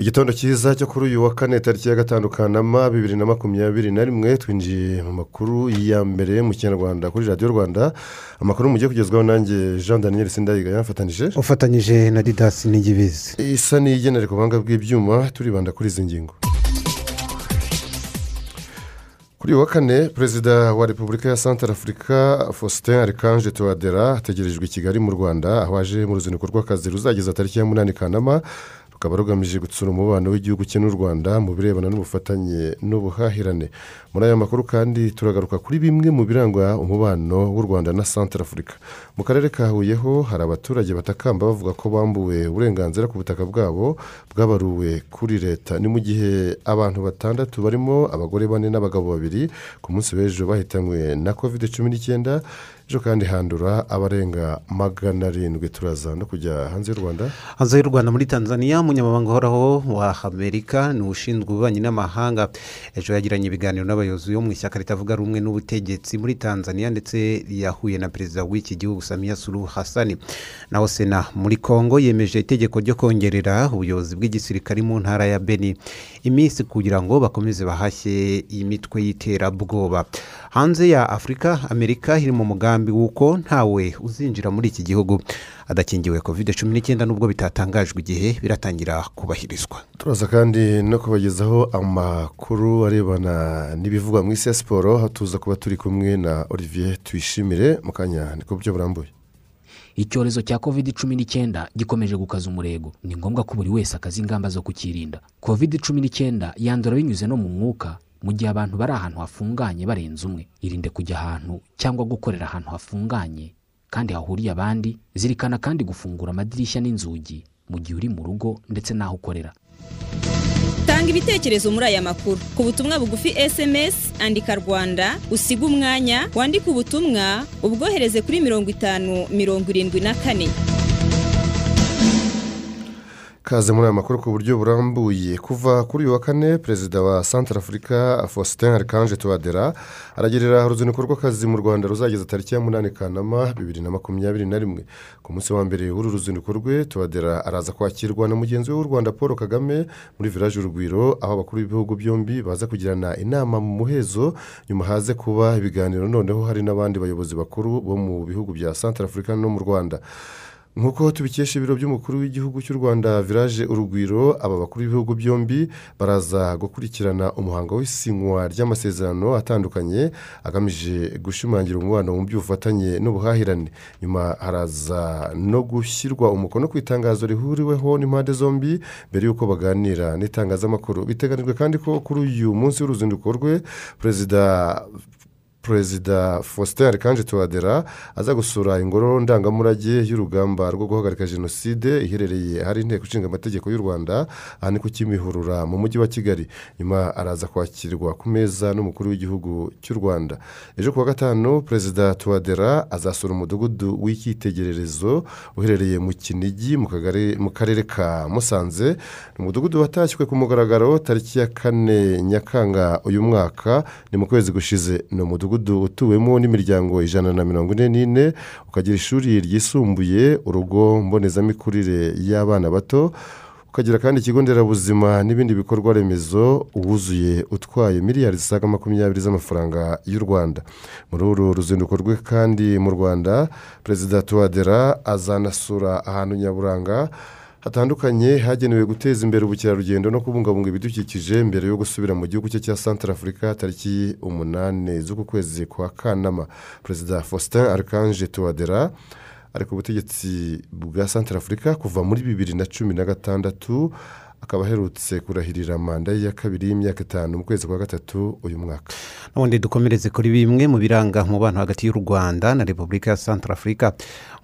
Igitondo cyiza cyo kuri uyu wa kane tariki ya gatanu kanama bibiri na makumyabiri na rimwe twinjiye mu makuru ya mbere mu kinyarwanda kuri radiyo rwanda. Amakuru mugiye kugezwaho nanjye jean daniel sindayiga yafatanyije ufatanyije na didasi n'igibizi. Isa n'igenera ku buhanga bw'ibyuma turibanda kuri izi ngingo. Kuri uyu wa kane perezida wa repubulika ya santara afurika faustin arikanje tuwadera ategerejwe i kigali mu rwanda aho aje mu ruzinduko rw'akazi ruzageza tariki ya munani kanama. Rukaba rugamije gutsura umubano w'igihugu cye n'u rwanda mu birebana n'ubufatanye n'ubuhahirane. Muri aya makuru kandi turagaruka kuri bimwe mu biranga umubano w'u rwanda na santara afurika mu karere ka huye ho hari abaturage batakamba bavuga ko bambuwe uburenganzira ku butaka bwabo bwabaruwe kuri leta. Ni mu gihe abantu batandatu barimo abagore bane n'abagabo babiri ku munsi w'ejo bahitanywe na kovide cumi n'icyenda ejo kandi handura abarenga magana arindwi turaza no kujya hanze y'u rwanda. Hanze y'u rwanda muri tanzania umunyamabanga uhoraho wa amerika ni ushinzwe ububanyi n'amahanga. Ejo yagiranye ibiganiro n'abayobozi bo mu ishyaka ritavuga rumwe n'ubutegetsi muri tanzania ndetse yahuye na perezida w'iki gihugu samiya suru hasani naho sena muri congo yemeje itegeko ryo kongerera ubuyobozi bw'igisirikare mu ntara ya beni iminsi kugira ngo bakomeze bahashye imitwe y'iterabwoba. Hanze ya afurika amerika iri mu mugambi w'uko ntawe uzinjira muri iki gihugu. Adakingiwe kovide cumi n'icyenda n'ubwo bitatangajwe igihe biratangira kubahirizwa. Turaza kandi no kubagezaho amakuru arebana n'ibivugwa mu isi ya siporo aho tuza kuba turi kumwe na olivier tuyishimire. Mu kanya ni ku buryo burambuye. Icyorezo cya kovide cumi n'icyenda gikomeje gukaza umurego. Ni ngombwa ko buri wese akaza ingamba zo kukirinda. Kovide cumi n'icyenda yandura binyuze no mu mwuka mu gihe abantu bari ahantu hafunganye barenze umwe. Irinde kujya ahantu cyangwa gukorera ahantu hafunganye kandi hahuriye abandi zirikana kandi gufungura amadirishya n'inzugi mu gihe uri mu rugo ndetse n'aho ukorera. Tanga ibitekerezo muri aya makuru. Ku butumwa bugufi esemesi andika rwanda usiga umwanya wandike ubutumwa ubwohereze kuri mirongo itanu mirongo irindwi na kane. Kaze muri aya makuru ku buryo burambuye. Kuva kuri uyu wa kane perezida wa santara afurika faustin arikanje tuwadera aragerera uruzinduko rw'akazi mu rwanda ruzageza tariki ya munani kanama bibiri na makumyabiri na rimwe. Ku munsi wa mbere w'uru ruzinduko rwe tuwadera araza kwakirwa na mugenzi we w'u rwanda paul kagame muri village urugwiro aho abakuru b'ibihugu byombi baza kugirana inama mu muhezo nyuma haze kuba ibiganiro. Noneho hari n'abandi bayobozi bakuru bo mu bihugu bya santara afurika no mu rwanda. Nk'uko tubikesha ibiro by'umukuru w'igihugu cy'u rwanda village urugwiro aba bakuru b'ibihugu byombi baraza gukurikirana umuhango w'isinywa ry'amasezerano atandukanye agamije gushimangira umubano mu by'ubufatanye n'ubuhahirane. Nyuma haraza no gushyirwa umukono ku itangazo rihuriweho n'impande zombi mbere y'uko baganira n'itangazamakuru. Biteganijwe kandi ko kuri uyu munsi w'uruzinduko rwe perezida perezida faustin arikanje tuwadera aza gusura ingoro ndangamurage y'urugamba rwo guhagarika jenoside iherereye ahari inteko ishinga amategeko y'u rwanda aha ni ku kimihurura mu mujyi wa kigali. Nyuma araza kwakirwa ku meza n'umukuru w'igihugu cy'u rwanda. Ejo kuwa gatanu perezida tuwadera azasura umudugudu w'icyitegererezo uherereye mu kinigi mu karere ka musanze. Umudugudu watashywe ku mugaragaro tariki ya kane nyakanga uyu mwaka ni mu kwezi gushize. Ni umudugudu utuwemo n'imiryango ijana na mirongo ine n'ine ukagira ishuri ryisumbuye urugo mbonezamikurire y'abana bato ukagira kandi ikigo nderabuzima n'ibindi bikorwa remezo uwuzuye utwaye miliyari zisaga makumyabiri z'amafaranga y'u rwanda. Muri uru ruzinduko rwe kandi mu rwanda perezida tuwadera azanasura ahantu nyaburanga hatandukanye hagenewe guteza imbere ubukerarugendo no kubungabunga ibidukikije mbere yo gusubira mu gihugu cye cya santara afurika tariki umunani z'uku kwezi kwa kanama. Perezida faustin arikanje tuwadera ari ku butegetsi bwa santara afurika kuva muri bibiri na cumi na gatandatu akaba aherutse kurahirira manda ye ya kabiri y'imyaka itanu mu kwezi kwa gatatu uyu mwaka. N'ubundi dukomereze kuri bimwe mu biranga umubano hagati y'u rwanda na repubulika ya santarafurika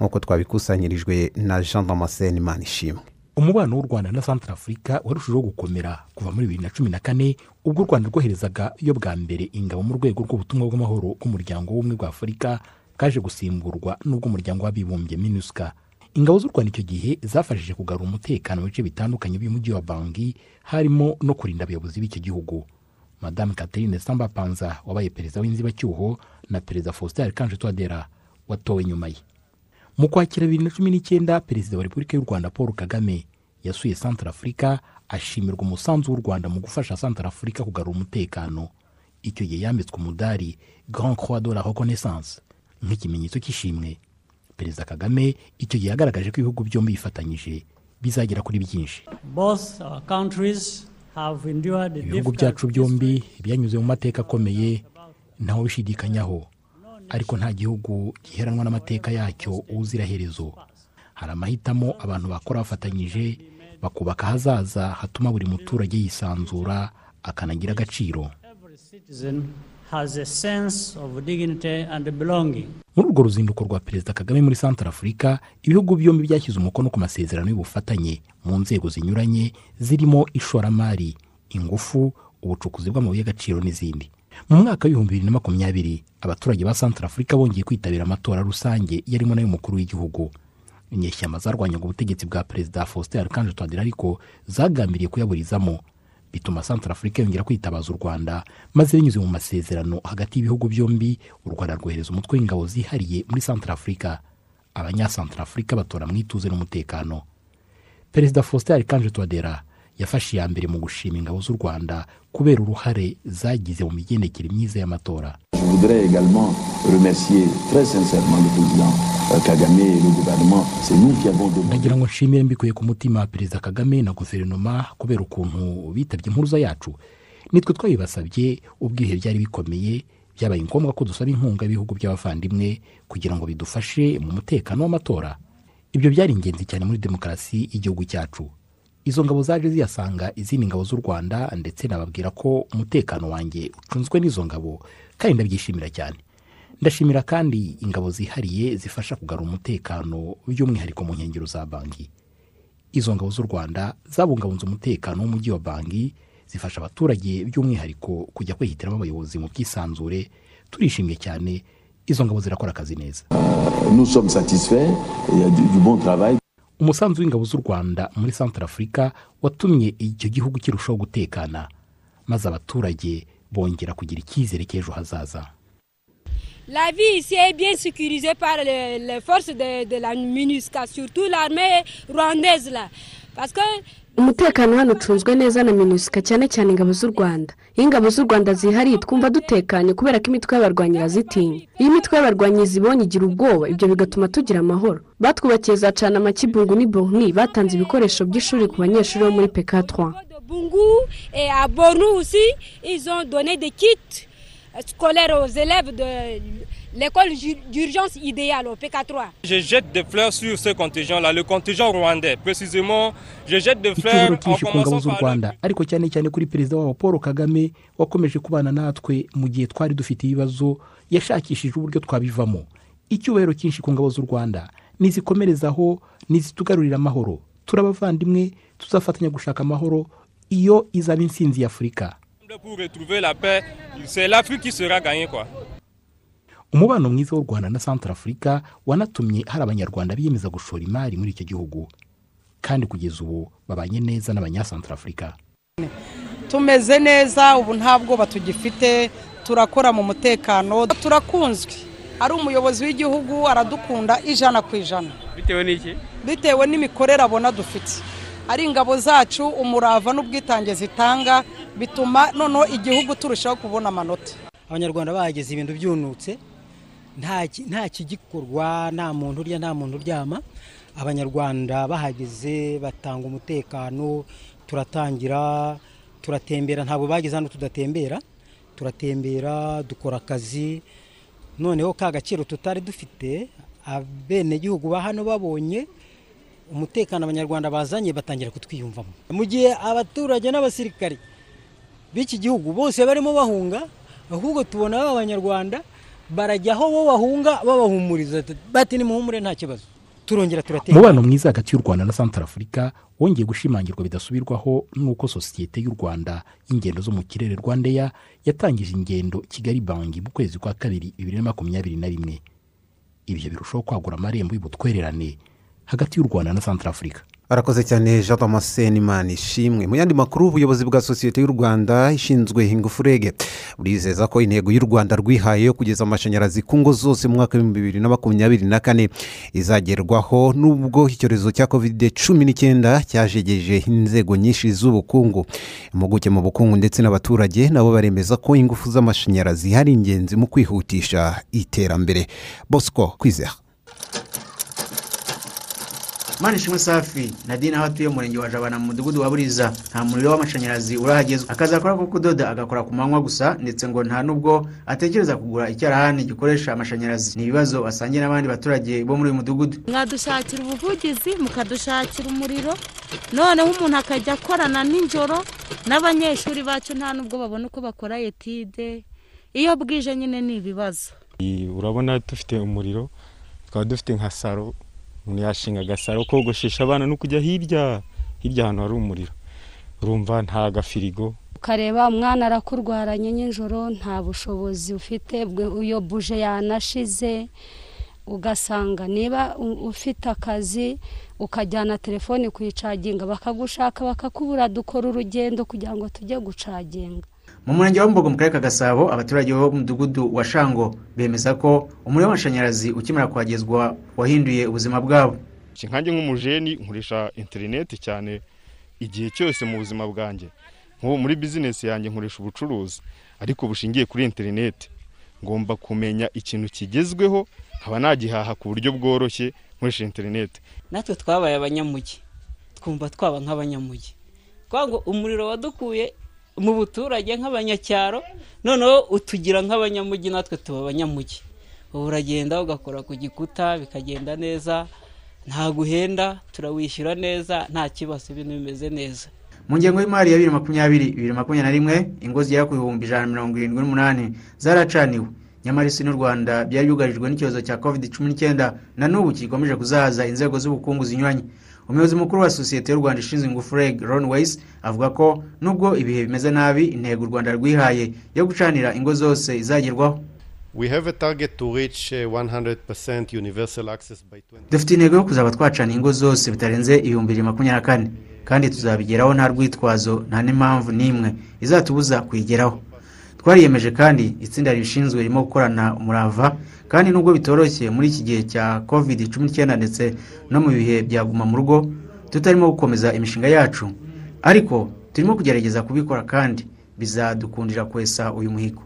nk'uko twabikusanyirijwe na jean damascene manishimwe. Umubano w'u rwanda na santarafurika warushijeho gukomera kuva muri bibiri na cumi na kane ubwo u rwanda rwoherezaga yo bwa mbere ingabo mu rwego rw'ubutumwa bw'amahoro bw'umuryango w'ubumwe bwa afurika kaje gusimburwa n'ubw'umuryango w'abibumbye minuska ingabo z'u rwanda icyo gihe zafashije kugarura umutekano mu bice bitandukanye by'umujyi wa bangi harimo no kurinda abayobozi b'icyo gihugu. Madame catherine samba panza wabaye perezida w'inzibacyuho na perezida faustin arikanje twadera watowe nyuma ye. Mu kwakira bibiri na cumi n'icyenda perezida wa repubulika y'u rwanda paul kagame yasuye santara afurika ashimirwa umusanzu w'u rwanda mu gufasha santara afurika kugarura umutekano. Icyo gihe yambitswe umudari grand croix de la reconnaissance. Nk'ikimenyetso cy'ishimwe. Perezida kagame icyo gihe yagaragaje ko ibihugu byombi bifatanyije bizagera kuri byinshi. Ibihugu byacu byombi byanyuze mu mateka akomeye ntawe ubishidikanyaho ariko nta gihugu giheranwa n'amateka yacyo uziraherezo hari amahitamo abantu bakora bafatanyije bakubaka ahazaza hatuma buri muturage yisanzura akanagira agaciro. Muri urwo ruzinduko rwa perezida kagame muri santara afurika ibihugu byombi byashyize umukono ku masezerano y'ubufatanye mu nzego zinyuranye zirimo ishoramari ingufu ubucukuzi bw'amabuye y'agaciro n'izindi. Mu mwaka w'ibihumbi bibiri na makumyabiri abaturage ba santara afurika bongeye kwitabira amatora rusange yarimo n'ay'umukuru w'igihugu. Inyeshyamba zarwanyaga ubutegetsi bwa perezida faustin arikanje twadira ariko zagambiriye kuyaburizamo. Bituma santara afurika yongera kwitabaza u rwanda maze binyuze mu masezerano hagati y'ibihugu byombi u rwanda rwohereza umutwe w'ingabo zihariye muri santara afurika abanyasantara afurika batora mu ituze n'umutekano. Perezida faustin arikanje twadera yafashe iya mbere mu gushima ingabo z'u rwanda kubera uruhare zagize mu migendekere myiza y'amatora. Ndagira ngo nshimire mbikuye ku mutima perezida kagame na guverinoma kubera ukuntu bitabye impuruza yacu. Nitwe twabibasabye ubwo ibihe byari bikomeye byabaye ngombwa ko dusaba inkunga y'ibihugu by'abavandimwe kugira ngo bidufashe mu mutekano w'amatora. Ibyo byari ingenzi cyane muri demokarasi y'igihugu cyacu. Izo ngabo zaje ziyasanga izindi ngabo z'u rwanda ndetse nababwira ko umutekano wanjye ucunzwe n'izo ngabo kandi ndabyishimira cyane. Ndashimira kandi ingabo zihariye zifasha kugarura umutekano by'umwihariko mu nkengero za banki. Izo ngabo z'u rwanda zabungabunze umutekano w'umujyi wa banki zifasha abaturage by'umwihariko kujya kwihitiramo abayobozi mu bwisanzure. Turishimye cyane izo ngabo zirakora akazi neza. Umusanzu w'ingabo z'u rwanda muri santara afurika watumye icyo gihugu kirushaho gutekana maze abaturage bongera kugira icyizere cy'ejo hazaza La vie ici est bien sécurisée par les, les forces de, de la MINUSCA, surtout l'armée rwandaise là. Parce que umutekano hano ucunzwe neza na minusika cyane cyane ingabo z'u rwanda. Iyo ingabo z'u rwanda zihariye twumva dutekanye kubera ko imitwe y'abarwanyi irazitinya iyo imitwe y'abarwanyi zibonye igira ubwoba ibyo bigatuma tugira amahoro. Batwubakiye za cana amakibungu n'ibonki batanze ibikoresho by'ishuri ku banyeshuri bo muri peka 3 Bungu et à Bornou aussi, ils ont donné des kits scolaires aux élèves de l'école d'urgence idéale au PK3. Je jette des fleurs sur ce contingent-là, le contingent rwandais. Précisément, je jette des fleurs ku ngabo z'u rwanda. ariko cyane cyane kuri perezida wabo paul kagame wakomeje kubana natwe mu gihe twari dufite ibibazo yashakishije uburyo twabivamo. Icyubahiro cyinshi ku ngabo z'u rwanda. Nizikomerezaho nizitugarurira amahoro. Turabavandimwe tuzafatanya gushaka amahoro. Iyo izaba insinzi y'afurika umubano mwiza w'u rwanda na santara afurika wanatumye hari abanyarwanda biyemeza gushora imari muri icyo gihugu. Kandi kugeza ubu babanye neza n'abanyasantara afurika tumeze neza ubu nta bwoba tugifite turakora mu mutekano turakunzwe. Ari umuyobozi w'igihugu aradukunda ijana ku ijana. Bitewe n'iki? Bitewe n'imikorere abona dufite. Ari ingabo zacu umurava n'ubwitange zitanga bituma noneho igihugu turushaho kubona amanota. Abanyarwanda bahageze ibintu byunutse nta kigikorwa nta muntu urya nta muntu uryama. Abanyarwanda bahageze batanga umutekano turatangira turatembera ntabwo bageze hano tudatembera turatembera dukora akazi. Noneho ka gaciro tutari dufite abenegihugu ba hano babonye umutekano abanyarwanda bazanye batangira kutwiyumvamo. Mu gihe abaturage n'abasirikari b'iki gihugu bose barimo bahunga ahubwo tubona aba banyarwanda barajya aho bo bahunga babahumuriza bati nimuhumure nta kibazo. Turongera turatera. Umubano mwiza hagati y'u rwanda na santara afurika wongeye gushimangirwa bidasubirwaho n'uko sosiyete y'u rwanda y'ingendo zo mu kirere rwandeya yatangije ingendo kigali banki mu kwezi kwa kabiri bibiri na makumyabiri na rimwe. Ibyo birushaho kwagura amarembo y'ubutwererane hagati y'u rwanda na santara afurika arakoze cyane jean damascene imana ishimwe mu yandi makuru ubuyobozi bwa sosiyete y'u rwanda ishinzwe ingufu rege. Burizeza ko intego y'u rwanda rwihaye yo kugeza amashanyarazi ku ngo zose mu mwaka w'ibihumbi bibiri na makumyabiri na kane. Izagerwaho n'ubwo icyorezo cya kovide cumi n'icyenda cyajegeje inzego nyinshi z'ubukungu. Impuguke mu bukungu ndetse n'abaturage nabo baremeza ko ingufu z'amashanyarazi ari ingenzi mu kwihutisha iterambere. Bosco kwizera. Manishimwe safi nadine aho atuye umurenge wa jabana mu mudugudu wa buriza. Nta muriro w'amashanyarazi urahagezwa akazi akora ko kudoda agakora ku manywa gusa ndetse ngo nta n'ubwo atekereza kugura icyarahani gikoresha amashanyarazi. Ni ibibazo basangiye n'abandi baturage bo muri uyu mudugudu. Mwadushakira ubuvugizi mukadushakira umuriro. Noneho umuntu akajya akorana nijoro n'abanyeshuri bacu nta n'ubwo babona uko bakora etide. Iyo bwije nyine ni ibibazo. Urabona dufite umuriro tukaba dufite nka saro. Umuntu yashinga agasaro kogoshesha abana no kujya hirya. Hirya ahantu hari umuriro. Urumva nta gafirigo. Ukareba umwana arakurwaranye nijoro nta bushobozi ufite iyo buje yanashize. Ugasanga niba ufite akazi ukajyana telefoni kuyicaginga bakagushaka bakakubura dukora urugendo kugira ngo tujye gucaginga. Mu murenge wa mbogo mu karere ka gasabo abaturage bo mu mudugudu wa shango bemeza ko umuriro w'amashanyarazi ukimara kuhagezwa wahinduye ubuzima bwabo. Nkange nk'umujeni nkoresha interineti cyane igihe cyose mu buzima bwanjye. Nk'ubu muri bizinesi yanjye nkoresha ubucuruzi ariko bushingiye kuri interineti ngomba kumenya ikintu kigezweho nkaba nagihaha ku buryo bworoshye nkoresha interineti natwe twabaye abanyamujyi twumva twaba nk'abanyamujyi ngo umuriro wadukuye mu buturage nk'abanyacyaro noneho utugira nk'abanyamujyi natwe tuba abanyamujyi ubu uragenda ugakora ku gikuta bikagenda neza nta guhenda turawishyura neza nta kibazo ibintu bimeze neza. Mu ngengo y'imari ya bibiri makumyabiri bibiri makumyabiri na rimwe ingo zigera ku bihumbi ijana na mirongo irindwi n'umunani zaracaniwe. Nyamara isi n'u rwanda byari byugarijwe n'icyorezo cya covid cumi n'icyenda na n'ubu gikomeje kuzahaza inzego z'ubukungu zinyuranye. Umuyobozi mukuru wa sosiyete y'u rwanda ishinzwe ingufu reg ron wayisi avuga ko nubwo ibihe bimeze nabi intego u rwanda rwihaye yo gucanira ingo zose izagerwaho. Uh, 100% universal access by 20 dufite intego yo kuzaba twacana ingo zose bitarenze ibihumbi bibiri makumyabiri na kane. Kandi tuzabigeraho nta rwitwazo nta n'impamvu n'imwe izatubuza kuyigeraho. Twariyemeje kandi itsinda ribishinzwe ririmo gukorana umurava kandi nubwo bitoroshye muri iki gihe cya covid cumi n'icyenda ndetse no mu bihe bya guma mu rugo tutarimo gukomeza imishinga yacu. Ariko turimo kugerageza kubikora kandi bizadukundira kwesa uyu muhigo.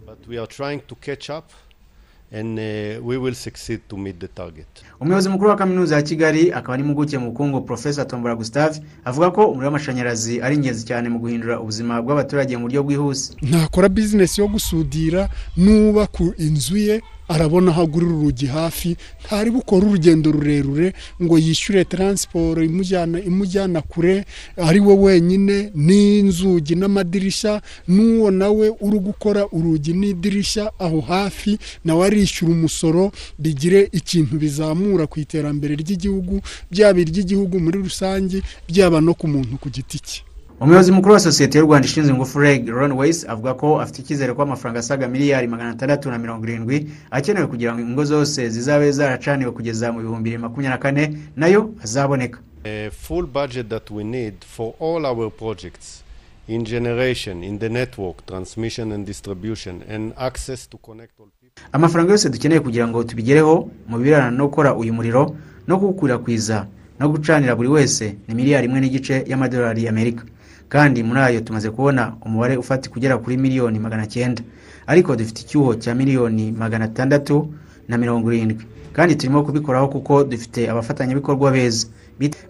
Umuyobozi mukuru wa kaminuza ya kigali akaba n'impuguke mu bukungu profesa tombora gustave avuga ko umuriro w'amashanyarazi ari ingenzi cyane mu guhindura ubuzima bw'abaturage mu buryo bwihuse. Ntakora bizinesi yo gusudira nubaka inzu ye arabona aho agurira urugi hafi ntari bukore urugendo rurerure ngo yishyure taransiporo imujyana imujyana kure ari we wenyine n'inzugi n'amadirishya n'uwo nawe uri gukora urugi n'idirishya aho hafi nawe arishyura umusoro bigire ikintu bizamura ku iterambere ry'igihugu byaba iry'igihugu muri rusange byaba no ku muntu ku giti cye. Umuyobozi mukuru wa sosiyete y'u rwanda ishinzwe ingufu reg ron wayisi avuga ko afite icyizere ko amafaranga asaga miliyari magana atandatu na mirongo irindwi akenewe kugira ngo ingo zose zizabe zaracaniwe kugeza mu bihumbi bibiri makumyabiri na kane na yo azaboneka a full budget that we need for all our projects in generation in the network transmission and distribution and access to connect all people. Amafaranga yose dukeneye kugira ngo tubigereho mu birebana no gukora uyu muriro no kuwukwirakwiza no gucanira buri wese ni miliyari imwe n'igice y'amadolari y'amerika. Kandi muri ayo tumaze kubona umubare ufatika ugera kuri miliyoni magana cyenda. Ariko dufite icyuho cya miliyoni magana atandatu na mirongo irindwi. Kandi turimo kubikoraho kuko dufite abafatanyabikorwa beza.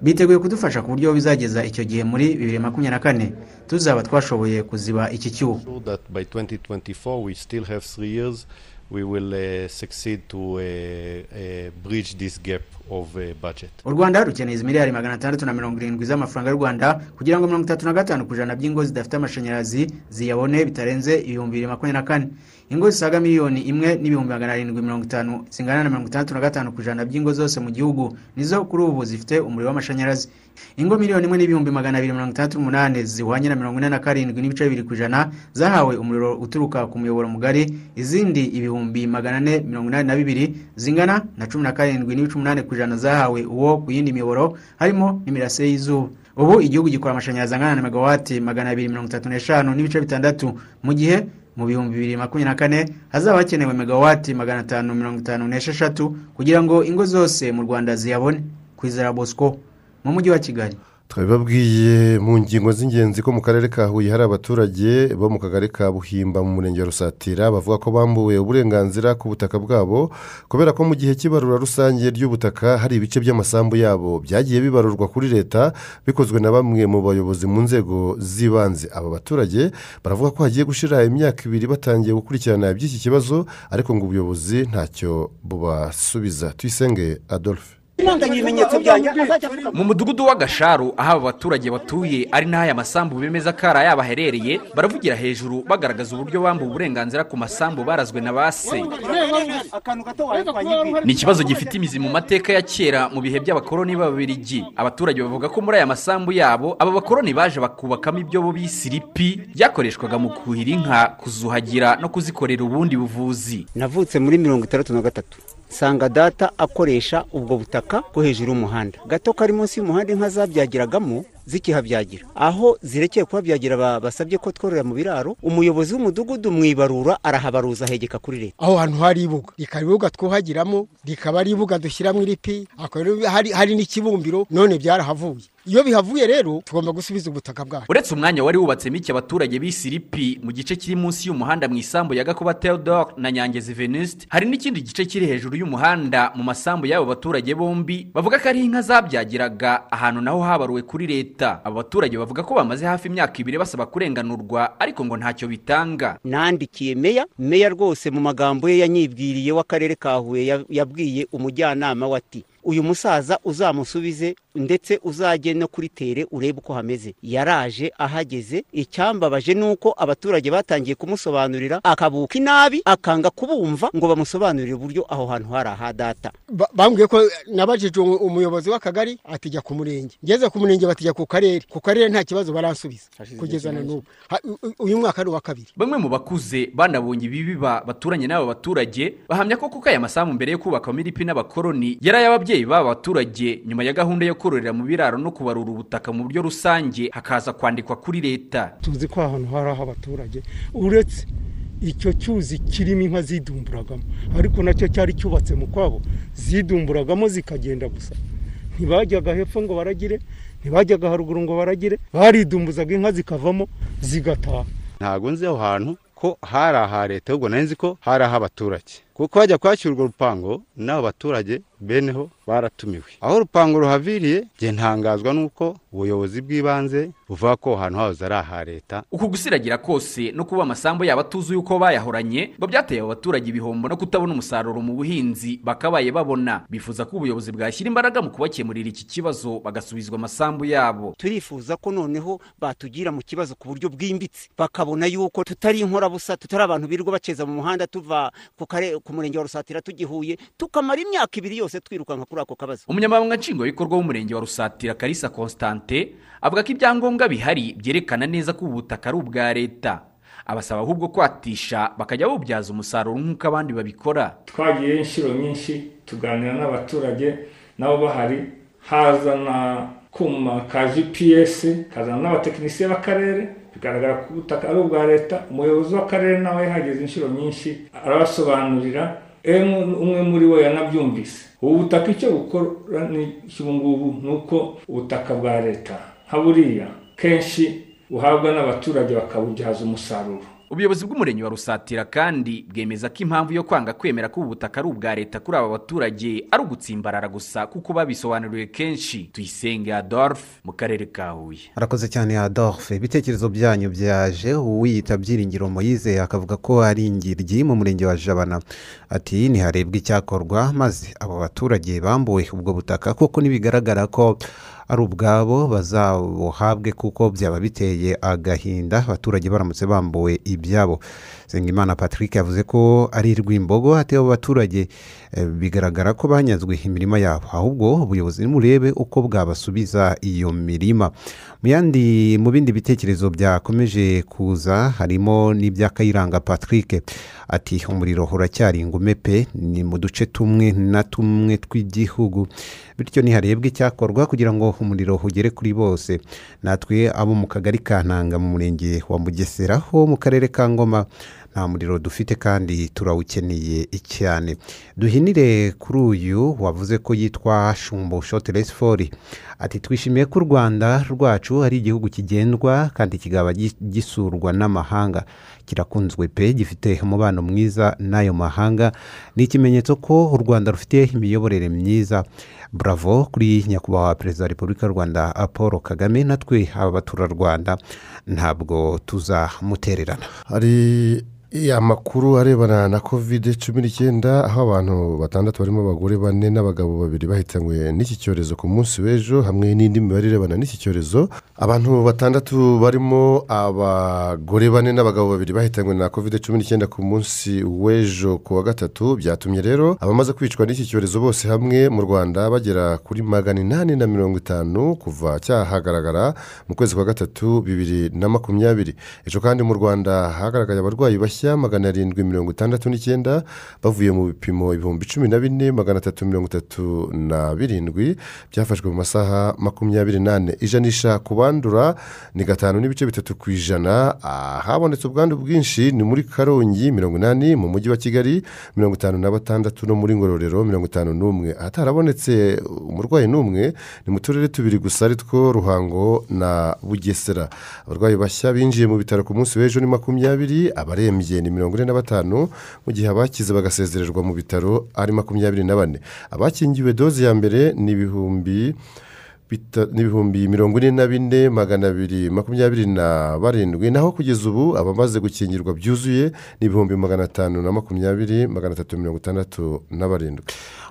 Biteguye kudufasha ku buryo bizageza icyo gihe muri bibiri makumyabiri na kane. Tuzaba twashoboye kuziba iki cyuho. So that by 2024 we still have three years. We will uh, succeed to uh, uh, bridge this gap. Of uh, budget. u rwanda rukeneye miliyari magana atandatu na mirongo irindwi z'amafaranga y'u rwanda kugira ngo mirongo itatu na gatanu ku ijana by'ingo zidafite amashanyarazi ziyabone bitarenze ibihumbi bibiri makumyabiri na kane ingo zisaga miliyoni imwe n'ibihumbi magana arindwi mirongo itanu zingana na mirongo itandatu na gatanu ku ijana by'ingo zose mu gihugu nizo kuri ubu zifite umuriro w'amashanyarazi ingo miliyoni imwe n'ibihumbi magana abiri mirongo itandatu n'umunani zihwanye na mirongo ine na karindwi n'ibice bibiri ku ijana zahawe umuriro uturuka ku muyoboro mugari izindi ibihumbi magana ane mirongo inani na bibiri zingana na cumi na karindwi n'ibice umunani ku ijana zahawe uwo ku yindi miyoboro harimo n'imirasire y'izuba. Ubu igihugu gikora amashanyarazi angana na megawati magana abiri mirongo itatu n'eshanu n'ibice bitandatu mu gihe mu bihumbi bibiri makumyabiri na kane hazaba hakenewe megawati magana atanu mirongo itanu n'esheshatu kugira ngo ingo zose mu rwanda ziyabone. Kwizera bosco mu mujyi wa kigali. Twabibabwiye mu ngingo z'ingenzi ko mu karere ka huye hari abaturage bo mu kagari ka buhimba mu murenge wa rusatira bavuga ko bambuwe uburenganzira ku butaka bwabo kubera ko mu gihe cy'ibarura rusange ry'ubutaka hari ibice by'amasambu yabo byagiye bibarurwa kuri leta bikozwe na bamwe mu bayobozi mu nzego z'ibanze. Aba baturage baravuga ko hagiye gushyira imyaka ibiri batangiye gukurikirana iby'iki kibazo ariko ngo ubuyobozi ntacyo bubasubiza. Tuyisenge adolphe. Mu mudugudu w'agasharu aho aba baturage batuye ari n'aho aya masambu bemeza ko ari ayabo aherereye baravugira hejuru bagaragaza uburyo bambuwe uburenganzira ku masambu barazwe na ba se. Ni ikibazo gifite imizi mu mateka ya kera mu bihe by'abakoloni b'ababirigi. Abaturage bavuga ko muri aya masambu yabo aba bakoloni baje bakubakamo ibyo bo bise iripi byakoreshwaga mu kuhira inka kuzuhagira no kuzikorera ubundi buvuzi. Navutse muri mirongo itandatu na gatatu. Nsanga data akoresha ubwo butaka bwo hejuru y'umuhanda. Gato kari munsi y'umuhanda inka zabyagiragamo zikihabyagira. Aho zirekeye kuhabyagira basabye ko twororera mu biraro umuyobozi w'umudugudu mu ibarura arahabaruza ahegeka kuri leta. Aho hantu hari ibuga. Rikaba ibuga twuhagiramo rikaba ari ibuga dushyiramo iripi hari n'ikibumbiro none byarahavuye. Iyo bihavuye rero tugomba gusubiza ubutaka bwacu. Uretse umwanya wari wubatsemo iki abaturage bise iripi mu gice kiri munsi y'umuhanda mu isambu ya gakuba theodore na nyangezi venuste hari n'ikindi gice kiri hejuru y'umuhanda mu masambu y'abo baturage bombi bavuga ko ari inka zabyagiraga ahantu naho habaruwe kuri leta. Aba baturage bavuga ko bamaze hafi imyaka ibiri basaba kurenganurwa ariko ngo ntacyo bitanga. Nandikiye meya meya rwose mu magambo ye yanyibwiriye w'akarere ka huye yabwiye umujyanama we ati uyu musaza uzamusubize ndetse uzajye no kuri tere urebe uko hameze. Yaraje ahageze. Icyambabaje ni uko abaturage batangiye kumusobanurira akabuka inabi akanga kubumva ngo bamusobanurire uburyo aho hantu hari aha data. Bambwiye ko nabajije umuyobozi w'akagari atijya ku murenge. Ngeze ku murenge batijya ku karere. Ku karere nta kibazo baransubiza. Kugeza na n'ubu. Uyu mwaka ari uwa kabiri. Bamwe mu bakuze banabonye ibibiba baturanye n'aba baturage bahamya ko kuko aya masambu mbere yo kubakamo iripi n'abakoroni yari ay'ababyeyi b'aba baturage nyuma ya gahunda yo kororera mu biraro no kubarura ubutaka mu buryo rusange hakaza kwandikwa kuri leta. Tuzi ko ahantu hari aho abaturage uretse icyo cyuzi kirimo inka zidumburagamo. Ariko na cyo cyari cyubatse mu kwabo zidumburagamo zikagenda gusa. Ntibajyaga hepfo ngo baragire ntibajyaga haruguru ngo baragire baridumbuzaga inka zikavamo zigataha. Ntabwo nzi aho hantu ko hari aha leta ahubwo nari nzi ko hari ah'abaturage kuko hajya kwakira urwo rupango n'abo baturage beneho baratumiwe. Aho urupango ruhaviriye njye ntangazwa n'uko ubuyobozi bw'ibanze buvuga ko ahantu hahoze ari aha leta. Uku gusiragira kose no kuba amasambu yabo atuzuye uko bayahoranye ngo byateye abo baturage ibihombo no kutabona umusaruro mu buhinzi bakabaye babona. Bifuza ko ubuyobozi bwashyira imbaraga mu kubakemurira iki kibazo bagasubizwa amasambu yabo. Turifuza ko noneho batugira mu kibazo ku buryo bwimbitse. Bakabona yuko tutari inkorabusa tutari abantu birirwa baceza mu muhanda tuva ku murenge wa rusatira tugihuye tukamara imyaka ibiri yose twirukanka kuri ako kabazo. Umunyamabanga nshingwabikorwa w'umurenge wa rusatira karisa constante avuga ko ibyangombwa bihari byerekana neza ko ubu butaka ari ubwa leta. Abasaba ahubwo kwatisha bakajya bawubyaza umusaruro nk'uko abandi babikora. Twagiye inshuro nyinshi tuganira n'abaturage nabo bahari hazana kuma ka gps kazana n'abatekinisiye b'akarere bigaragara ko ubutaka ari ubwa leta umuyobozi w'akarere nawe yahageze inshuro nyinshi arabasobanurira umwe muri bo yanabyumvise ubu butaka icyo bukora ubu ngubu ni uko ubutaka bwa leta nka buriya kenshi buhabwa n'abaturage bakabubyaza umusaruro ubuyobozi bw'umurenge wa rusatira kandi bwemeza ko impamvu yo kwanga kwemera ko ubu butaka ari ubwa leta kuri aba baturage ari ugutsimbarara gusa kuko babisobanuriwe kenshi. Tuyisenge adolphe mu karere ka huye. Arakoze cyane adolphe. Ibitekerezo byanyu byaje uwiyita byiringiro moyize akavuga ko ari ingiryi mu murenge wa jabana. Ati ntiharebwe icyakorwa maze abo baturage bambuwe ubwo butaka kuko ntibigaragara ko ari ubwabo bazabuhabwe kuko byaba biteye agahinda abaturage baramutse bambuwe ibyabo. Nsengimana patrick yavuze ko ari rwimbogo ati abo baturage eh, bigaragara ko banyazwe imirima yabo. Ahubwo ubuyobozi nimurebe uko bwabasubiza iyo mirima. Mu yandi mu bindi bitekerezo byakomeje kuza harimo n'ibya kayiranga patrick. Ati umuriro uracyari ingume pe ni mu duce tumwe na tumwe tw'igihugu. Bityo ntiharebwe icyakorwa kugira ngo umuriro ugere kuri bose. Natwe abo mu kagari ka ntanga mu murenge wa mugesera ho mu karere ka ngoma. Nta muriro dufite kandi turawukeneye cyane. Duhinire kuri uyu wavuze ko yitwa shumbo shoti resifori ati twishimiye ko u rwanda rwacu ari igihugu kigendwa kandi kikaba gi- gisurwa n'amahanga. Kirakunzwe pe gifite umubano mwiza n'ayo mahanga. Ni ikimenyetso ko u rwanda rufite imiyoborere myiza. Bravo kuri nyakubahwa perezida wa repubulika y'u rwanda paul kagame natwe aba baturarwanda ntabwo tuzamutererana. Hari amakuru arebana na kovide cumi n'icyenda aho abantu batandatu barimo abagore bane n'abagabo babiri bahitanywe n'iki cyorezo ku munsi w'ejo hamwe n'indi mibare irebana n'iki cyorezo. Abantu batandatu barimo abagore bane n'abagabo babiri bahitanywe na kovide cumi n'icyenda ku munsi w'ejo ku wa gatatu. Byatumye rero abamaze kwicwa n'iki cyorezo bose hamwe mu rwanda bagera kuri magana inani na mirongo itanu kuva cyahagaragara mu kwezi kwa gatatu bibiri na makumyabiri. Ejo kandi mu rwanda hagaragaye abarwayi bashya magana arindwi mirongo itandatu n'icyenda bavuye mu bipimo ibihumbi cumi na bine magana atatu mirongo itatu na birindwi byafashwe mu masaha makumyabiri n'ane. Ijanisha ku bandura ni gatanu n'ibice bitatu ku ijana. Ahabonetse ubwandu bwinshi ni muri karongi mirongo inani mu mujyi wa kigali mirongo itanu na batandatu no muri ngororero mirongo itanu n'umwe. Ahatarabonetse umurwayi n'umwe ni mu turere tubiri gusa ari two ruhango na bugesera. Abarwayi bashya binjiye mu bitaro ku munsi w'ejo ni makumyabiri abarembye. Ni mirongo ine na batanu mu gihe abakize bagasezererwa mu bitaro ari makumyabiri na bane. Abakingiwe doze ya mbere ni ibihumbi n'ibihumbi mirongo ine na bine magana abiri makumyabiri na barindwi. Naho kugeza ubu abamaze gukingirwa byuzuye ni ibihumbi magana atanu na makumyabiri magana atatu mirongo itandatu na barindwi.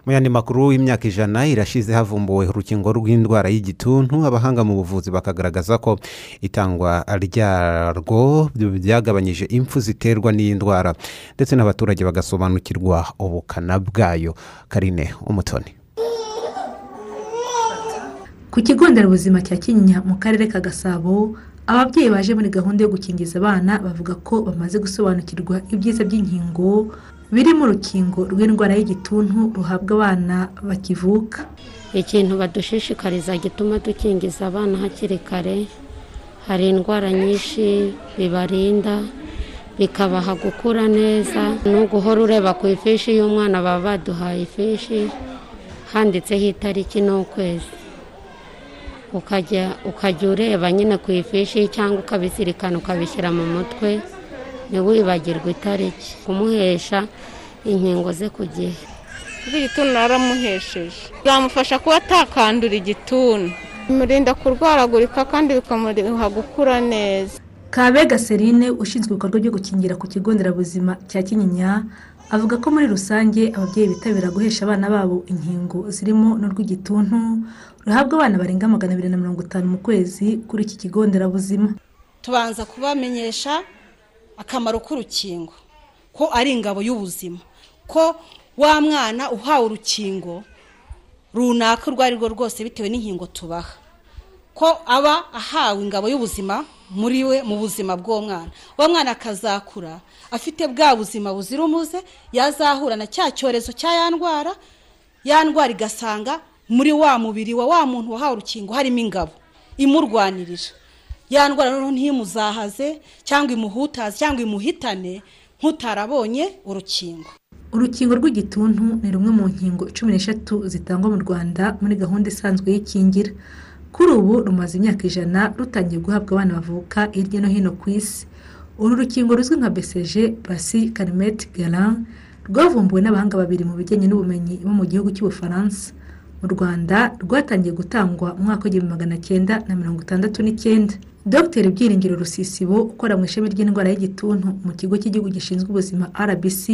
Mu yandi makuru y'imyaka ijana irashize havumbuwe urukingo rw'indwara y'igituntu. Abahanga mu buvuzi bakagaragaza ko itangwa ryarwo byagabanyije impfu ziterwa n'iyi ndwara ndetse n'abaturage bagasobanukirwa ubukana bwayo. Karine umutoni. Ku kigo nderabuzima cya kinyinya mu karere ka gasabo ababyeyi baje muri gahunda yo gukingiza abana bavuga ko bamaze gusobanukirwa ibyiza by'inkingo birimo urukingo rw'indwara y'igituntu ruhabwa abana bakivuka. Ikintu badushishikariza gituma dukingiza abana hakiri kare hari indwara nyinshi bibarinda bikabaha gukura neza. No guhora ureba ku ifishi y'umwana baba baduhaye ifishi handitseho itariki n'ukwezi. Ukajya ureba nyine ku ifishi cyangwa ukabizirikana ukabishyira mu mutwe ntiwibagirwe itariki kumuhesha inkingo ze ku gihe. Igituntu naramuhesheje. Byamufasha kuba atakandura igituntu. Bimurinda kurwaragurika kandi bikamuha gukura neza. Kabega serine ushinzwe ibikorwa byo gukingira ku kigo nderabuzima cya kinyinya avuga ko muri rusange ababyeyi bitabira guhesha abana babo inkingo zirimo n'urw'igituntu ruhabwa abana barenga magana abiri na mirongo itanu mu kwezi kuri iki kigo nderabuzima. Tubanza kubamenyesha akamaro k'urukingo ko ari ingabo y'ubuzima ko wa mwana uhawe urukingo runaka urwo ari rwo rwose bitewe n'inkingo tubaha ko aba ahawe ingabo y'ubuzima muri we mu buzima bw'uwo mwana. Uwo mwana akazakura afite bwa buzima buzira umuze yazahura na cya cyorezo cya ya ndwara ya ndwara igasanga muri wa mubiri wa wa muntu wahawe urukingo harimo ingabo imurwanirira ya ndwara noneho ntimuzahaze cyangwa imuhutaze cyangwa imuhitane nk'utarabonye urukingo. Urukingo rw'igituntu ni rumwe mu nkingo cumi n'eshatu zitangwa mu rwanda muri gahunda isanzwe y'ikingira. Kuri ubu rumaze imyaka ijana rutangiye guhabwa abana bavuka hirya no hino ku isi. Uru rukingo ruzwi nka beseje basi karimeti garan rwavumbuwe n'abahanga babiri mu bijyanye n'ubumenyi bo mu gihugu cy'ubufaransa mu rwanda rwatangiye gutangwa mu mwaka w'igihumbi magana cyenda na mirongo itandatu n'icyenda. Dr. Byiringiro rusisibo ukora mu ishami ry'indwara y'igituntu mu kigo cy'igihugu gishinzwe ubuzima rbc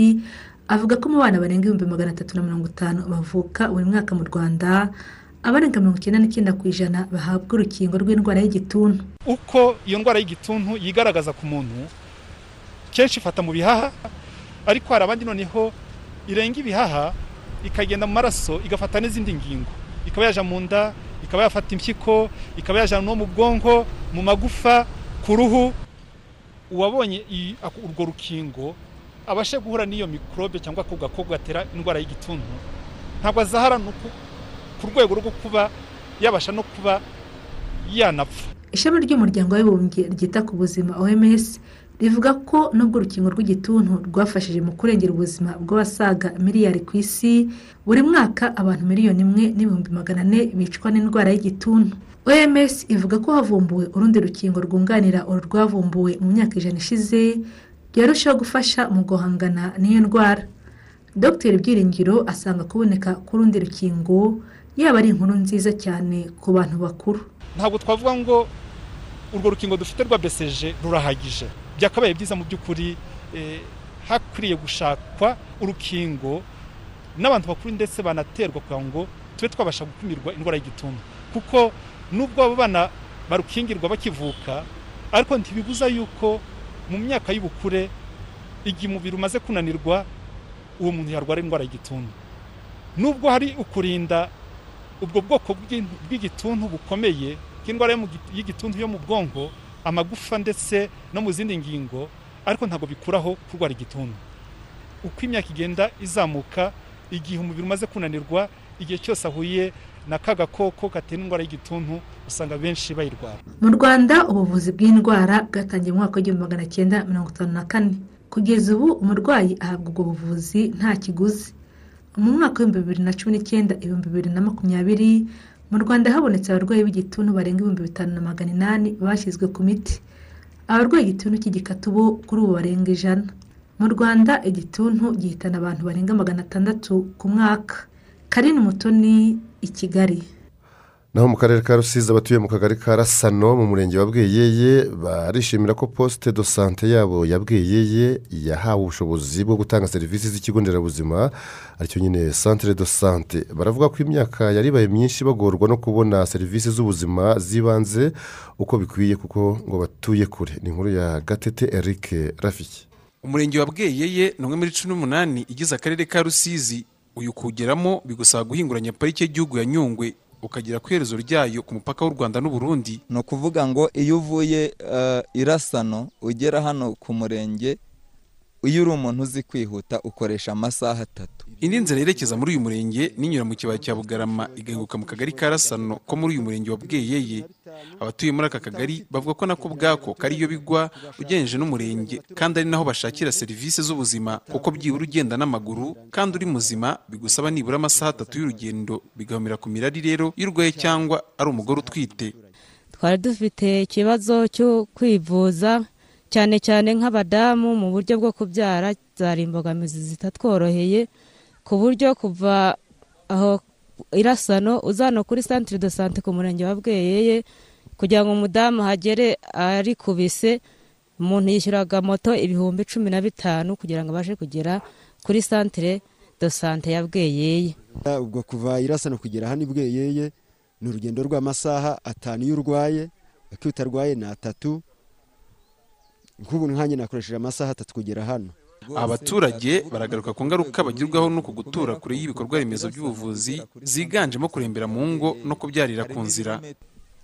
avuga ko mu bana barenga ibihumbi magana atatu na mirongo itanu bavuka buri mwaka mu rwanda abarenga mirongo icyenda n'icyenda ku ijana bahabwa urukingo rw'indwara y'igituntu. Uko iyo ndwara y'igituntu yigaragaza ku muntu kenshi ifata mu bihaha ariko hari abandi noneho irenga ibihaha ikagenda mu maraso igafata n'izindi ngingo. Ikaba yaja mu nda ikaba yafata impyiko ikaba yaja no mu bwonko mu magufa ku ruhu. Uwabonye urwo rukingo abashe guhura n'iyo mikorobe cyangwa ako gakoko gatera indwara y'igituntu ntabwo azahara ku rwego rwo kuba yabasha no kuba yanapfa. Ishami ry'umuryango w'abibumbye ryita ku buzima oms rivuga ko nubwo urukingo rw'igituntu rwafashije mu kurengera ubuzima bw'abasaga miliyari ku isi buri mwaka abantu miliyoni imwe n'ibihumbi magana ane bicwa n'indwara y'igituntu. Oms ivuga ko havumbuwe urundi rukingo rwunganira uru rwavumbuwe mu myaka ijana ishize byarushaho gufasha mu guhangana n'iyo ndwara. Dr. Byiringiro asanga kuboneka k'urundi rukingo yaba ari inkuru nziza cyane ku bantu bakuru. Ntabwo twavuga ngo urwo rukingo dufite rwa beseje rurahagije. Byakabaye byiza mu by'ukuri hakwiriye gushakwa urukingo n'abantu bakuru ndetse banaterwa kugira ngo tube twabasha gukumirwa indwara y'igituntu. Kuko nubwo abo bana barukingirwa bakivuka ariko ntibibuza yuko mu myaka y'ubukure igihe umubiri umaze kunanirwa uwo muntu yarwara indwara y'igituntu. Nubwo hari ukurinda ubwo bwoko bw'igituntu bukomeye bw'indwara y'igituntu yo mu bwonko amagufa ndetse no mu zindi ngingo ariko ntabwo bikuraho kurwara igituntu. Uko imyaka igenda izamuka igihe umubiri umaze kunanirwa igihe cyose ahuye na ka gakoko gatera indwara y'igituntu usanga benshi bayirwara. Mu rwanda ubuvuzi bw'indwara bwatangiye mu mwaka w'igihumbi magana cyenda mirongo itanu na kane. Kugeza ubu umurwayi ahabwa ubwo buvuzi nta kiguzi. Mu mwaka w'ibihumbi bibiri na cumi n'icyenda ibihumbi bibiri na makumyabiri mu rwanda habonetse abarwayi b'igituntu barenga ibihumbi bitanu na magana inani bashyizwe ku miti. Abarwaye igituntu cy'igikatu bo kuri ubu barenga ijana. Mu rwanda igituntu gihitana abantu barenga magana atandatu ku mwaka. Karini mutoni i kigali. Naho mu karere ka rusizi abatuye mu kagari ka rasano mu murenge wa bweyeye barishimira ko posite do sante yabo ya bweyeye yahawe ubushobozi bwo gutanga serivisi z'ikigo nderabuzima ari cyo nyine santire do sante. Baravuga ko imyaka yari ibaye myinshi bagorwa no kubona serivisi z'ubuzima z'ibanze uko bikwiye kuko ngo batuye kure. Ni inkuru ya gatete eric rafiki. Umurenge wa bweyeye ni umwe muri cumi n'umunani igize akarere ka rusizi. Uyu kuwugeramo bigusaba guhinguranya parike y'igihugu ya nyungwe. Ukagera ku iherezo ryayo ku mupaka w'u rwanda n'uburundi. Ni ukuvuga ngo iyo uvuye irasano ugera hano ku murenge iyo uri umuntu uzi kwihuta ukoresha amasaha atatu. Indi nzira yerekeza muri uyu murenge ninyura mu kibaya cya bugarama igahinguka mu kagari ka rasano ko muri uyu murenge wa bweyeye abatuye muri aka kagari bavuga ko nako bwako kariyo bigwa ugeneje n'umurenge kandi ari naho bashakira serivisi z'ubuzima kuko byibura ugenda n'amaguru kandi uri muzima bigusaba nibura amasaha atatu y'urugendo bigahumira ku mirari rero iyo urwaye cyangwa ari umugore utwite. Twari dufite ikibazo cyo kwivuza cyane cyane nk'abadamu mu buryo bwo kubyara zari imbogamizi zitatworoheye ku buryo kuva aho irasano uzana kuri santire do sante ku murenge wa bweyeye kugira ngo umudamu hagere arikubise umuntu yishyuraga moto ibihumbi cumi na bitanu kugira ngo abashe kugera kuri santire do sante ya bweyeye. Ubwo kuva irasano kugera hano bweyeye ni urugendo rw'amasaha atanu iyo urwaye utarwaye ni atatu nk'ubu nkanjye nakoresheje amasaha atatu kugera hano. Abaturage baragaruka ku ngaruka bagirwaho no gutura kure y'ibikorwa remezo by'ubuvuzi ziganjemo kurembera mu ngo no kubyarira ku nzira.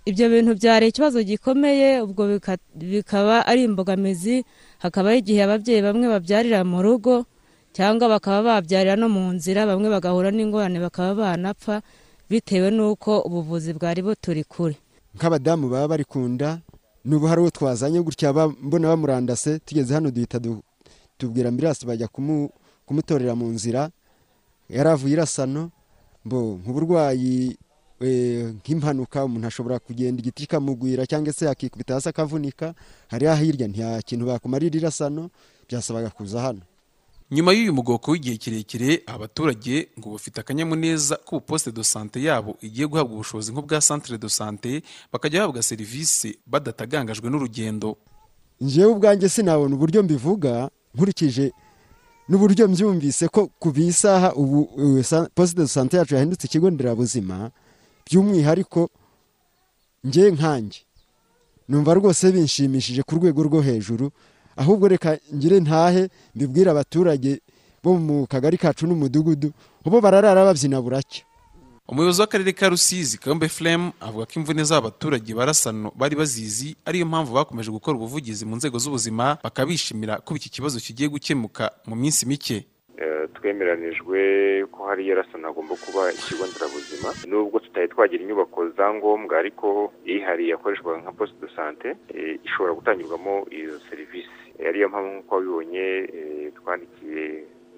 Ibyo bintu byari ikibazo gikomeye ubwo bikaba ari imbogamizi hakabaho igihe ababyeyi bamwe babyarira mu rugo cyangwa bakaba babyarira no mu nzira bamwe bagahura n'ingorane bakaba banapfa bitewe n'uko ubuvuzi bwari buturi kure. Nk'abadamu baba bari ku nda n'ubu hari uwo twazanye gutya mbona bamurandase tugeze hano duhita tubwira ambirasi bajya kumutorera mu nzira. Yari avuye irasano mbo nk'uburwayi eh, nk'impanuka umuntu ashobora kugenda igiti kikamugwira cyangwa se yakikubita hasi akavunika hariya hirya nta kintu bakumarira irasano byasabaga kuza hano. Nyuma y'uyu mugoko w'igihe kirekire abaturage ngo bafite akanyamuneza ko ubuposite do sante yabo igiye guhabwa ubushobozi nk'ubwa centre de sante bakajya bahabwa serivisi badatagangajwe n'urugendo. Njyewe ubwanjye sinabona uburyo mbivuga nkurikije n'uburyo mbyumvise ko ku isaha ubu sa- poste de sante yacu yahindutse ikigo nderabuzima by'umwihariko njye nkanjye numva rwose binshimishije ku rwego rwo hejuru ahubwo reka ngire ntahe mbibwire abaturage bo mu kagari kacu n'umudugudu bo bararara babyina buracya. Umuyobozi w'akarere ka rusizi kayombe flem avuga ko imvune z'abaturage barasano bari bazizi ariyo mpamvu bakomeje gukora ubuvugizi mu nzego z'ubuzima bakabishimira ko iki kibazo kigiye gukemuka mu minsi mike. Eh, twemeranijwe ko hariya rasana hagomba kuba ikigo nderabuzima nubwo tutari twagira inyubako za ngombwa ariko ihari yakoreshwaga nka poste de sante eh, ishobora gutangirwamo izo serivisi. Eh, ariyo mpamvu nk'uko wabibonye twandikiye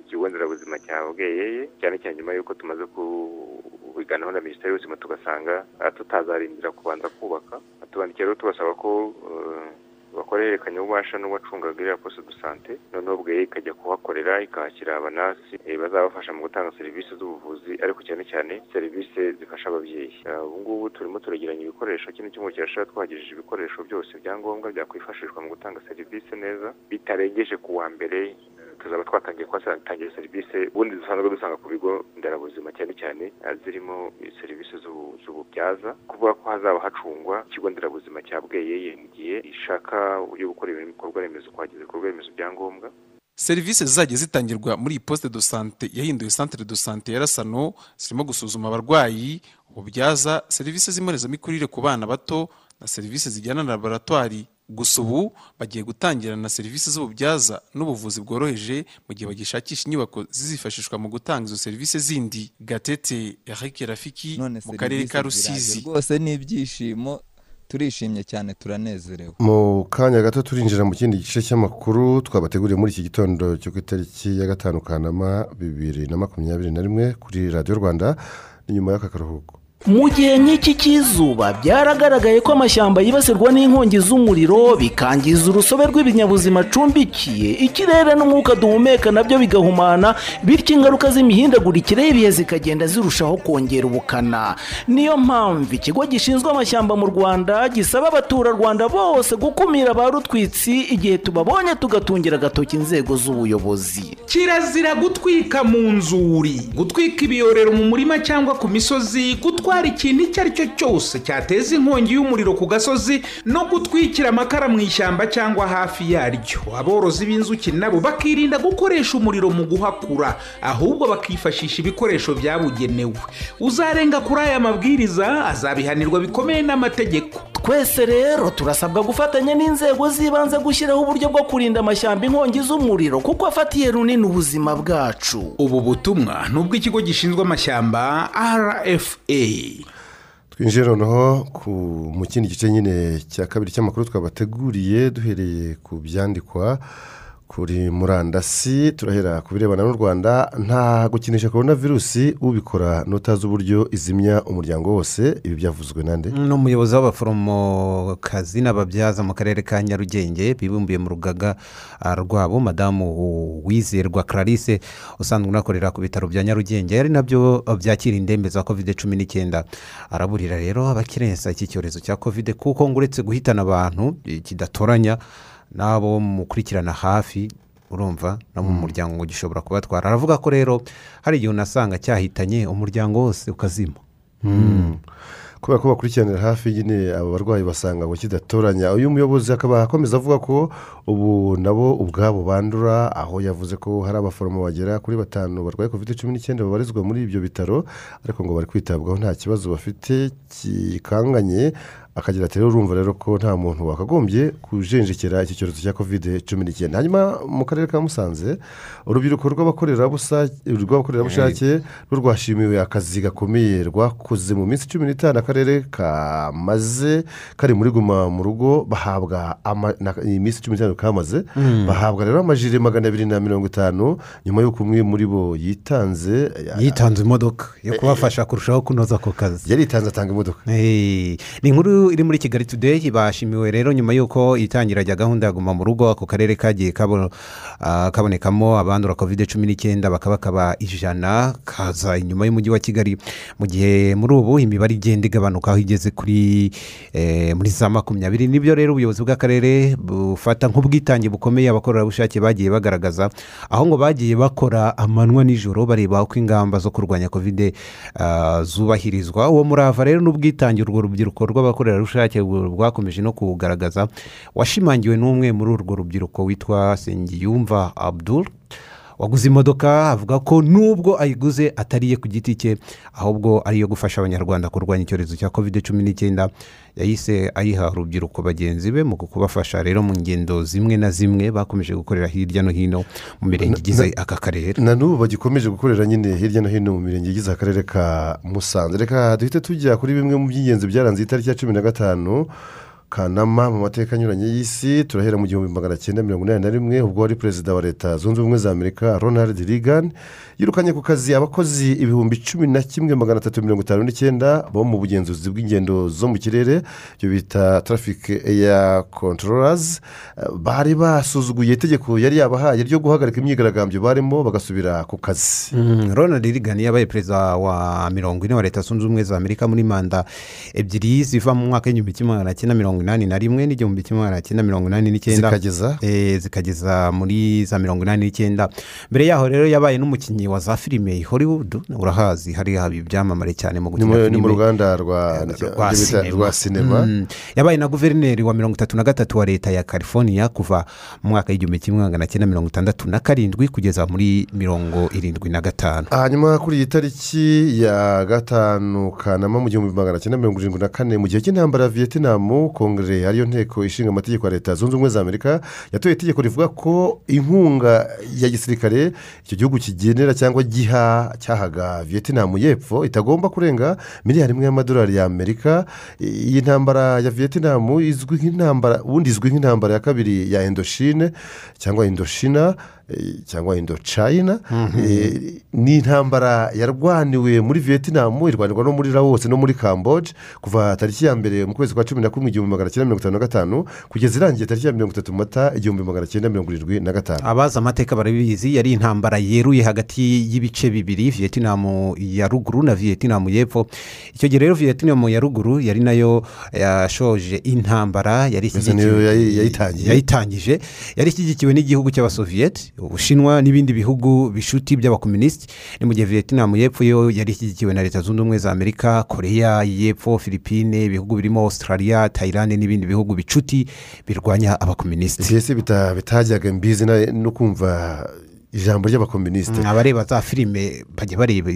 ikigo nderabuzima cya bweyeye cyane cyane nyuma y'uko tumaze kubiganaho na minisiteri y'ubuzima tugasanga ah, tutazarindira kubanza kubaka. Tubandikiye rero tubasaba ko eh, bakorerekanya ububasha n'uwacungaga iriya poste de sante noneho bweye ikajya kuhakorera ikahashyira abanasi eh, bazabafasha mu gutanga serivisi z'ubuvuzi ariko cyane cyane serivisi zifasha ababyeyi. Ah, ubu ngubu turimo turageranya ibikoresho kino cyumweru kirashira twagejeje ibikoresho byose bya ngombwa byakwifashishwa mu gutanga serivisi neza bitarengeje ku wa mbere tuzaba twatangiye kuhatangira serivisi ubundi dusanzwe dusanga ku bigo nderabuzima cyane cyane ah, zirimo serivisi z'ubu- z'ububyaza. Kuvuga ko hazaba hacungwa ikigo nderabuzima cya bweyeye mu gihe ishaka uburyo gukora ibikorwa remezo kuhageza ibikorwa remezo bya ngombwa. Serivisi zizajya zitangirwa muri iyi poste de sante yahinduwe centre de sante ya rasano zirimo gusuzuma abarwayi ububyaza serivisi z'imborezamikurire ku bana bato na serivisi zijyana na laboratwari gusa ubu bagiye gutangira na serivisi z'ububyaza n'ubuvuzi bworoheje mu gihe bagishakisha inyubako zizifashishwa mu gutanga izo serivisi zindi. Gatete eric rafiki mu karere ka rusizi. rwose ni ibyishimo turishimye cyane turanezerewe. Mu kanya gato turinjira mu kindi gice cy'amakuru twabateguriye muri iki gitondo cyo ku itariki ya gatanu kanama bibiri na makumyabiri na rimwe kuri radiyo rwanda ni nyuma y'aka karuhuko. Mu gihe nk'iki cy'izuba byaragaragaye ko amashyamba yibasirwa n'inkongi z'umuriro bikangiza urusobe rw'ibinyabuzima acumbikiye ikirere n'umwuka duhumeka na byo bigahumana bityo ingaruka z'imihindagurikire y'ibihe zikagenda zirushaho kongera ubukana. Niyo mpamvu ikigo gishinzwe amashyamba mu rwanda gisaba abaturarwanda bose gukumira ba rutwitsi igihe tubabonye tugatungira agatoki inzego z'ubuyobozi. Kirazira gutwika mu nzuri gutwika ibiyorero mu murima cyangwa ku misozi gutwara ikintu icyo ari cyo cyose cyateza inkongi y'umuriro ku gasozi no gutwikira amakara mu ishyamba cyangwa hafi yaryo. Aborozi b'inzuki nabo bakirinda gukoresha umuriro mu guhakura ahubwo bakifashisha ibikoresho byabugenewe. Uzarenga kuri aya mabwiriza azabihanirwa bikomeye n'amategeko. Twese rero turasabwa gufatanya n'inzego z'ibanze gushyiraho uburyo bwo kurinda amashyamba inkongi z'umuriro kuko afatiye runini ubuzima bwacu. Ubu butumwa ni ubw'ikigo gishinzwe amashyamba rfa twinjiye noneho mu kindi gice nyine cya kabiri cy'amakuru twabateguriye duhereye ku byandikwa. Kuri murandasi turahera ku birebana n'u rwanda. Nta gukinisha korona virusi ubikora n'utazi uburyo izimya umuryango wose. Ibi byavuzwe nande ni umuyobozi w'abaforomokazi n'ababyaza mu karere ka nyarugenge bibumbiye mu rugaga rwabo madamu wizerwa clarisse usanzwe unakorera ku bitaro bya nyarugenge. Ari na byo byakira indembe za covid cumi n'icyenda. Araburira rero abakirensa iki cyorezo cya covid kuko ngo uretse guhitana abantu kidatoranya n'abo mukurikirana hafi urumva no mu muryango ngo gishobora kubatwara. Aravuga ko rero hari igihe unasanga cyahitanye umuryango wose ukazima. Mm. kubera ko bakurikiranira hafi nyine aba barwayi basanga ngo kidatoranya. Uyu muyobozi akaba akomeza avuga ko ubu nabo ubwabo bandura aho yavuze ko hari abaforomo bagera kuri batanu barwaye covid cumi n'icyenda babarizwa muri ibyo bitaro ariko ngo bari kwitabwaho nta kibazo bafite kikanganye. Akagira ati rero urumva rero ko nta muntu wakagombye kujenjekera iki cyorezo cya covid cumi n'icyenda hanyuma mu karere ka musanze urubyiruko rw'abakorerabushake rwo rwashimiwe akazi gakomeye rwakoze mu minsi cumi n'itanu akarere karere kamaze kari muri guma mu rugo bahabwa iyi minsi cumi n'itanu kamaze Mm. bahabwa rero amajire magana abiri na mirongo itanu nyuma y'uko umwe muri bo yitanze yitanze imodoka yo kubafasha kurushaho kunoza ako kazi. yaritanze atanga imodoka. Ni inkuru iri muri kigali today bashimiwe rero nyuma y'uko itangira rya gahunda ya guma mu rugo ako karere kagiye ah, kabonekamo abandura kovide cumi n'icyenda bakaba bakaba ijana kaza inyuma y'umujyi wa kigali. Mu gihe muri ubu imibare igenda igabanuka aho igeze kuri eh, muri za makumyabiri ni byo rero ubuyobozi bw'akarere bufata nk'ubwitange bukomeye abakorerabushake bagiye bagaragaza. Aho ngo bagiye bakora amanywa nijoro bareba uko ingamba zo kurwanya kovide ah, zubahirizwa. Uwo murava rero n'ubwitange urwo rubyiruko rw'abakorerabushake bu- bwakomeje no kuwugaragaza washimangiwe n'umwe muri urwo rubyiruko witwa sengiyumva abdul. Waguze imodoka avuga ko nubwo ayiguze atari iye ku giti cye ahubwo ari iyo gufasha abanyarwanda kurwanya icyorezo cya kovide cumi n'icyenda yahise ayiha urubyiruko bagenzi be mu kubafasha rero mu ngendo zimwe na zimwe bakomeje gukorera hirya no hino mu mirenge igize aka karere. na n'ubu bagikomeje gukorera nyine hirya no hino mu mirenge igize akarere ka musanze. Reka duhite tujya kuri bimwe mu by'ingenzi byaranze itariki ya cumi na gatanu kanama mu mateka anyuranye y'isi turahera mu gihumbi magana cyenda mirongo inani na rimwe ubwo wari perezida wa leta zunze ubumwe za amerika ronald reagan yirukanye ku kazi abakozi ibihumbi cumi na kimwe magana atatu mirongo itanu n'icyenda bo mu bugenzuzi bw'ingendo zo mu kirere ibyo bita traffic air controllers bari basuzuguye itegeko yari yabahaye ryo guhagarika imyigaragambyo barimo bagasubira ku kazi. Mm, ronald reagan yabaye perezida wa mirongo ine wa leta zunze ubumwe za amerika muri manda ebyiri ziva mu mwaka w'igihumbi kimwe magana cyenda mirongo inani na rimwe n'igihumbi kimwe magana cyenda mirongo inani n'icyenda Zikageza? Eh, zikageza muri za mirongo inani n'icyenda mbere yaho rero yabaye n'umukinnyi wa za filime hollywood urahazi hari ibyamamare cyane mu gukina ni mu ruganda rwa sinema. sinema Mm. yabaye na guverineri wa mirongo itatu na gatatu wa leta ya california kuva mu mwaka w'igihumbi kimwe magana cyenda mirongo itandatu na karindwi kugeza muri mirongo irindwi na gatanu hanyuma kuri iyi tariki ya gatanu kanama mu gihumbi magana cyenda mirongo irindwi na kane mu gihe cy'intambara ya vietnam kongere ariyo nteko ishinga amategeko ya leta zunze ubumwe za amerika yatoye itegeko rivuga ko inkunga ya gisirikare icyo gihugu kigenera cyangwa giha cyahaga vietnam y'epfo itagomba kurenga miliyari imwe y'amadolari y'amerika iyi ntambara ya vietnam izwi nk'intambara ubundi izwi nk'intambara ya kabiri ya indoshine cyangwa indoshina cyangwa indochina Eh, ni intambara yarwaniwe muri vietnam irwanirwa no muri laos no muri camboge kuva tariki ya mbere mu kwezi kwa cumi na kumwe igihumbi magana cyenda mirongo itanu na gatanu kugeza irangiye tariki ya mirongo itatu mata igihumbi magana cyenda mirongo irindwi na gatanu. Abazi amateka barabizi yari intambara yeruye hagati y'ibice bibiri vietnam ya ruguru na vietnam y'epfo. Icyo gihe rero vietnam ya ruguru yari na yo yashoje intambara yari yayitangije. Yari ishyigikiwe n'igihugu cy'abasoviyeti ubushinwa n'ibindi bihugu bishuti by'abakomunisiti ni mu gihe vietnam y'epfo yo yari ishyigikiwe na leta zunze ubumwe za amerika koreya y'epfo filipine ibihugu birimo australia tayilande n'ibindi bihugu bicuti birwanya abakomunisiti mbese bita- bitajyaga mbizi no kumva ijambo ry'abakomunisite Mm, abareba za filime bajya bareba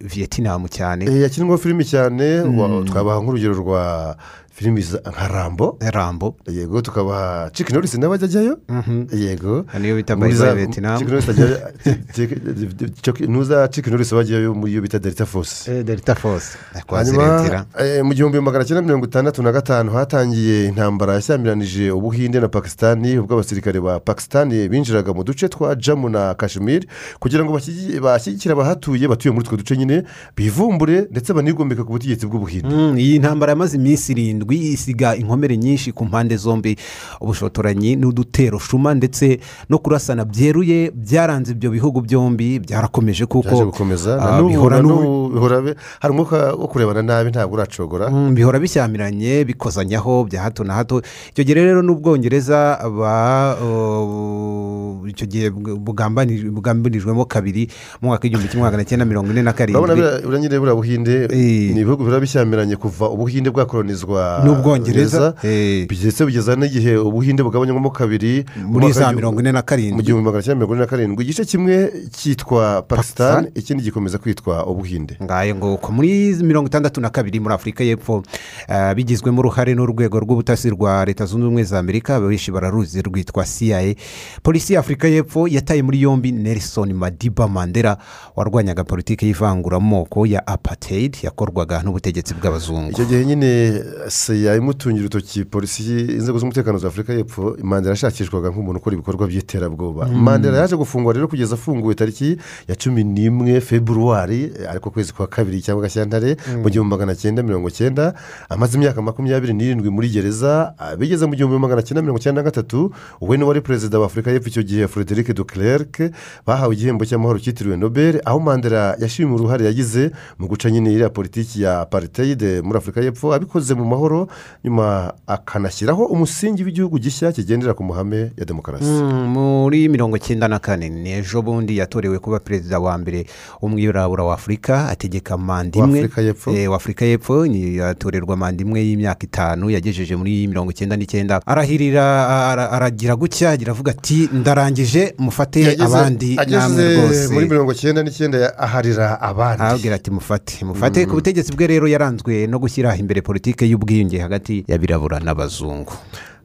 vietnam cyane. Eh, yakinwa filimi cyane wa- twabaha nk'urugero rwa filimi nka rambo. Rambo. Yego tukabaha ciki norisi nawe ajya ajyayo yego. Niyo bita Muri Bye za- Bye Vietnam. Chick Norris ajya- Chick- Chick- nuza ciki norisi bajyayo muri iyo bita delta force. Delta force. Hanyuma eh, mu gihumbi magana cyenda mirongo itandatu na gatanu hatangiye intambara yashyamiranyije ubuhinde na pakisitani ubwo abasirikare ba pakisitani binjiraga mu duce twa jamu na kashmir kugira ngo bashyigi- bashyigikire abahatuye batuye muri utwo duce nyine bivumbure ndetse banigomeka ku butegetsi bw'ubuhinde. Mm, iyi ntambara yamaze iminsi irindwi. Isiga inkomere nyinshi ku mpande zombi. Ubushotoranyi n'udutero shuma ndetse no kurasana byeruye byaranze ibyo bihugu byombi byarakomeje kuko ah, bihora hari umwuka wo kurebana nabi ntabwo uracogora. Mm, bihora bishyamiranye bikozanyaho bya hato na hato. Icyo gihe rero n'ubwongereza ba icyo gihe bugambani- bugambirijwemo kabiri mu mwaka w'igihumbi kimwe magana cyenda mirongo ine na urabona karindwi. Buriya buriya nyine buriya buhinde ni ibihugu biba bishyamiranye kuva ubuhinde bwakoronizwa N'Ubwongereza, ndetse bigeza n'igihe ubuhinde bugabanyamo kabiri Muri za mirongo ine na karindwi. mu gihumbi magana cyenda mirongo ine na karindwi. Igice kimwe cyitwa pakistan. Ikindi gikomeza kwitwa ubuhinde. Ngayo nguko. Muri mirongo itandatu na kabiri muri afurika y'epfo eh, bigizwemo uruhare n'urwego rw'ubutasi rwa leta zunze ubumwe za amerika benshi bararuzi rwitwa cia polisi ya afurika y'epfo yataye muri yombi nelson madiba mandela warwanyaga politiki y'ivanguramoko ya apartheid yakorwaga n'ubutegetsi bw'abazungu. Icyo gihe nyine seya imutungira urutoki polisi inzego z'umutekano za afurika y'epfo mandela yashakishwaga nk'umuntu ukora ibikorwa by'iterabwoba Mm. mandela yaje gufungwa rero kugeza afunguwe tariki ya cumi n'imwe februari ariko kwezi kwa kabiri cyangwa gashyantare Mm. mu gihumbi magana cyenda mirongo cyenda amaze imyaka makumyabiri n'irindwi muri gereza bigeze mu gihumbi magana cyenda mirongo cyenda na gatatu we ni wari perezida wa afurika y'epfo icyo gihe frederic de klerk bahawe igihembo cy'amahoro cyitiriwe nobel aho mandela yashimiye uruhare yagize mu guca nyine iriya politiki ya apartheid muri afurika y'epfo abikoze mu mahoro nyuma akanashyiraho umusingi w'igihugu gishya kigendera ku mahame ya demokarasi. Mm, muri mirongo cyenda na kane ni ejo bundi yatorewe kuba perezida wa mbere w'umwirabura wa afurika ategeka manda imwe? Eh, wa afurika y'epfo yatorerwa manda imwe y'imyaka itanu yagejeje muri mirongo icyenda n'icyenda. Arahirira ara- aragira gutya agira avuga ati ndarangije mufate abandi namwe rwose. muri mirongo cyenda n'icyenda aharira abandi. Arabwira ati mufate mufate. Ku butegetsi bwe rero yaranzwe no gushyira imbere politiki y'ubwiyunge hagati y'abirabura n'abazungu.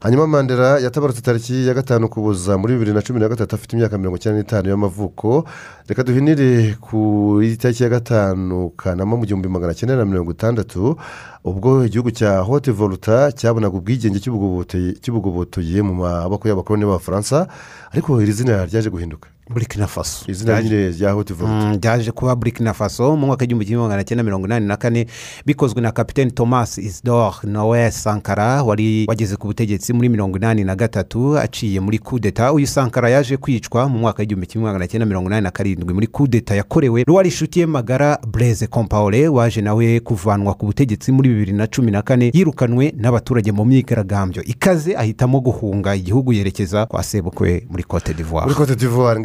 Hanyuma mandela yatabarutse tariki ya gatanu kuboza muri bibiri na cumi na gatatu afite imyaka mirongo icyenda n'itanu y'amavuko. Reka duhinire ku itariki ya gatanu kanama mu gihumbi magana cyenda na mirongo itandatu ubwo igihugu cya hote voluta cyabonaga ubwigenge cy'ubugobotoye mu maboko y'abakoloni b'abafaransa ariko iri zina ryaje guhinduka. Burkina faso. Izina nyine rya hote voluta Mm, ryaje kuba burkina faso mu mwaka w'igihumbi kimwe magana cyenda mirongo inani na kane bikozwe na kapitene thomas isidore noel sankara wari wageze ku butegetsi muri mirongo inani na gatatu aciye muri kudeta uyu sankara yaje kwicwa mu mwaka w'igihumbi kimwe magana cyenda mirongo inani na karindwi. Muri kudeta yakorewe n'uwari inshuti ye magara breze compaore waje nawe kuvanwa ku butegetsi muri bibiri na cumi na kane yirukanwe n'abaturage mu myigaragambyo ikaze ahitamo guhunga igihugu yerekeza kwa sebukwe muri cote d'ivoire.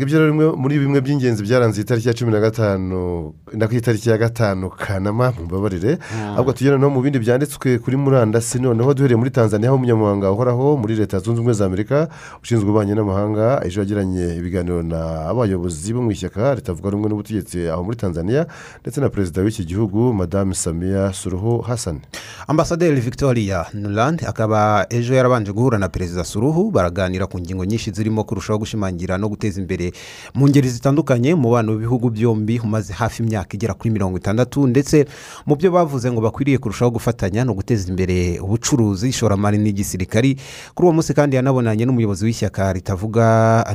Ngibyo rero muri bimwe by'ingenzi byaranze itariki ya cumi na gatanu na ku itariki ya gatanu kanama mumbabarire. Ahubwo tugenda no mu bindi byanditswe kuri murandasi noneho duhereye muri tanzania aho umunyamabanga uhoraho muri leta zunze ubumwe za amerika ushinzwe ububanyi n'amahanga ejo yagiranye ibiganiro n'abayobozi bo mu ishyaka ritavuga rumwe n'ubutegetsi aho muri tanzania ndetse na perezida w'iki gihugu madame samiya suruhu hasani ambasaderi victoria nuland akaba ejo yarabanje guhura na perezida suruhu baraganira ku ngingo nyinshi zirimo kurushaho gushimangira no guteza imbere mu ngeri zitandukanye umubano w'ibihugu byombi umaze hafi imyaka igera kuri mirongo itandatu ndetse mu byo bavuze ngo bakwiriye kurushaho gufatanya no guteza imbere ubucuruzi ishoramari n'igisirikari kuri uwo munsi kandi yanabonanye n'umuyobozi w'ishyaka ritavuga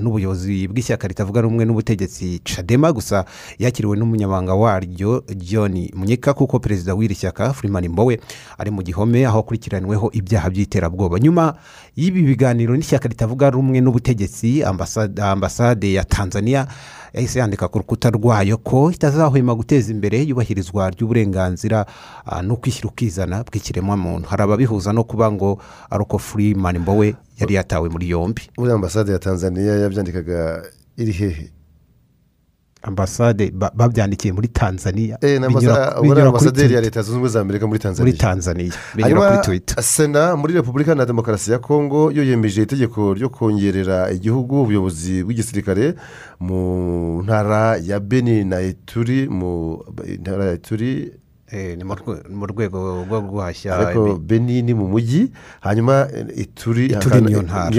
n'ubuyobozi bw'ishyaka ritavuga rumwe n'ubutegetsi cadema gusa yakiriwe n'umunyamabanga waryo john munyika kuko perezida w'iri shyaka freeman mbowe ari mu gihome aho akurikiranyweho ibyaha by'iterabwoba. Nyuma y'ibi biganiro n'ishyaka ritavuga rumwe n'ubutegetsi ambasade ya tanzania yahise yandika ku rukuta rwayo ko itazahwema guteza imbere iyubahirizwa ry'uburenganzira ah, no kwishyira ukizana bw'ikiremwamuntu. Hari ababihuza no kuba ngo ari uko freeman mbowe yari yatawe muri yombi. Muri ambasade ya tanzania yabyandikaga iri hehe? Ambasade ba- babyandikiye muri tanzania Eh, binyura- kuri ya leta zunze ubumwe za amerika muri tanzania. Muri tanzania binyura kuri twita sena muri repubulika na demokarasi ya kongo yo yemeje itegeko ryo kongerera igihugu ubuyobozi bw'igisirikare mu ntara ya beni na eturi mu ntara ya eturi ni mu rwe- mu rwego rwo guhashya ariko beni ni mu mujyi hanyuma ituri niyo ntara.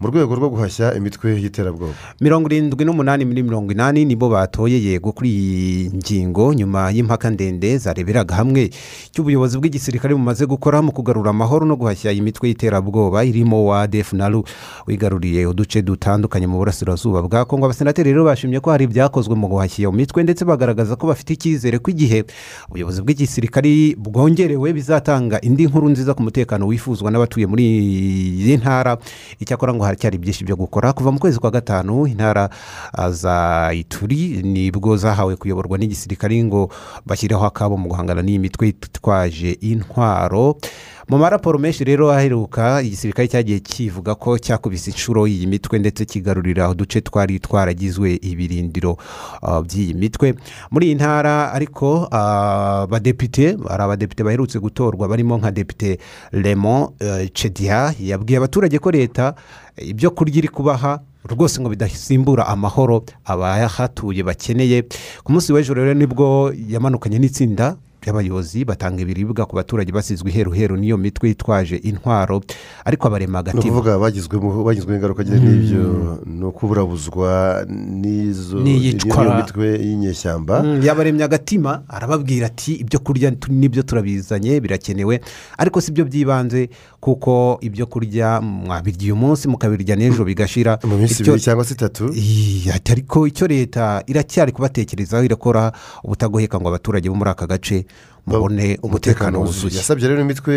mu rwego rwo guhashya imitwe y'iterabwoba mirongo irindwi n'umunani muri mirongo inani nibo batoye yego kuri iyi ngingo nyuma y'impaka ndende zareberaga hamwe cy'ubuyobozi bw'igisirikare bumaze gukora mu kugarura amahoro no guhashya imitwe y'iterabwoba irimo wa defunaru wigaruriye uduce dutandukanye mu burasirazuba bwa kongo abasenateri rero bashimye ko hari ibyakozwe mu guhashya iyo mitwe ndetse bagaragaza ko bafite icyizere ko igihe ubuyobozi bw'igisirikare bwongerewe bizatanga indi nkuru nziza ku mutekano wifuzwa n'abatuye muri iyi ntara. Icyakora ngo haracyari byinshi byo gukora. Kuva mu kwezi kwa gatanu intara ah, za ituri ni bwo zahawe kuyoborwa n'igisirikare ngo bashyireho akabo mu guhangana n'iyi mitwe itwaje intwaro. Mu maraporo menshi rero aheruka igisirikare cyagiye kivuga ko cyakubise inshuro iyi mitwe ndetse kigarurira uduce twari twaragizwe ibirindiro ah, by'iyi mitwe. Muri iyi ntara ariko abadepite hari abadepite baherutse gutorwa barimo nka depite Raymond eh, Chediha yabwiye abaturage ko leta ibyo kurya iri kubaha rwose ngo bidasimbura amahoro abahatuye bakeneye. Ku munsi w'ejo rero ni bwo yamanukanye n'itsinda ry'abayobozi batanga ibiribwa ku baturage basizwe iheruheru n'iyo mitwe yitwaje intwaro ariko abarema ni ukuvuga bagizweho ingaruka nyine n'ibyo ni ukuburabuzwa n'izo mitwe y'inyeshyamba. Mm, yabaremye agatima arababwira ati ibyo kurya ni byo turabizanye birakenewe. Ariko si byo by'ibanze kuko ibyo kurya mwabirya uyu munsi mukabirya n'ejo bigashira. Mu minsi ibiri cyangwa se itatu? Ariko icyo leta iracyari kubatekerezaho irakora ubutagoheka ngo abaturage bo muri aka gace mubone umutekano wuzuye. yasabye rero imitwe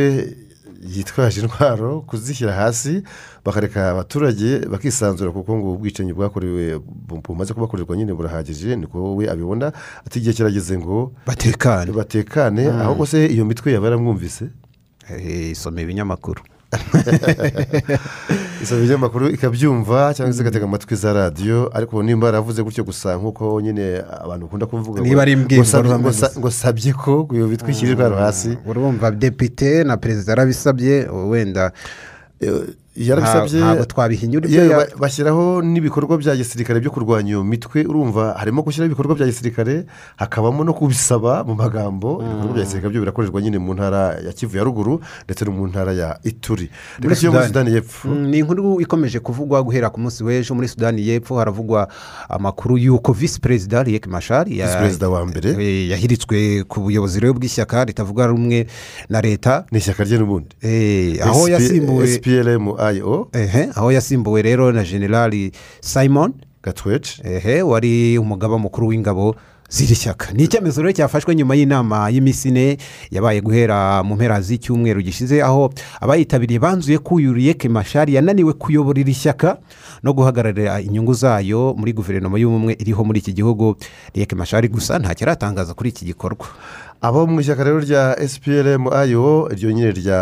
yitwaje intwaro kuzishyira hasi bakareka abaturage bakisanzura kuko ngo ubwicanyi bwakorewe bu- bumaze kubakorerwa nyine burahagije niko we abibona ati igihe kirageze ngo batekane. batekane. Mm. ahubwo se iyo mitwe yaba yaramwumvise? Isoma ibinyamakuru. Isaba ibinyamakuru ikabyumva cyangwa se igatega amatwi za radiyo ariko nimba yaravuze gutyo gusa nk'uko nyine abantu bakunda kuvuga Niba ari ngo sabye- ko ngo bitwishyire intwaro hasi. Urumva depite na perezida yarabisabye wenda yarabisabye ntabwo twabihinyura ibyo bashyiraho n'ibikorwa bya gisirikare byo kurwanya iyo mitwe urumva harimo gushyiraho ibikorwa bya gisirikare hakabamo no kubisaba mu magambo. Ibikorwa bya gisirikare byo birakorerwa nyine mu ntara ya kivu ya ruguru ndetse no mu ntara ya ituri. Muri sudani. Y'epfo. Mm, ni inkuru ikomeje kuvugwa guhera ku munsi w'ejo muri sudani y'epfo. Haravugwa amakuru y'uko visi perezida riek mashari ya- Visi perezida wa mbere. yahiritswe ku buyobozi rero bw'ishyaka ritavuga rumwe na leta. Ni ishyaka rye n'ubundi. Eh, aho yasimbuwe SPLM Ehe aho yasimbuwe rero na generali simon. Gatwece ehe wari umugaba mukuru w'ingabo z'iri shyaka. Ni icyemezo rero cyafashwe nyuma y'inama y'iminsi ine yabaye guhera mu mpera z'icyumweru gishize aho abayitabiriye banzuye ko uyu riyeke mashari yananiwe kuyobora iri shyaka no guhagararira inyungu zayo muri guverinoma y'ubumwe iriho muri iki gihugu. Riyeke mashari gusa ntacyo aratangaza kuri iki gikorwa. Abo mu ishyaka rero rya SPLM IO iryo nyine rya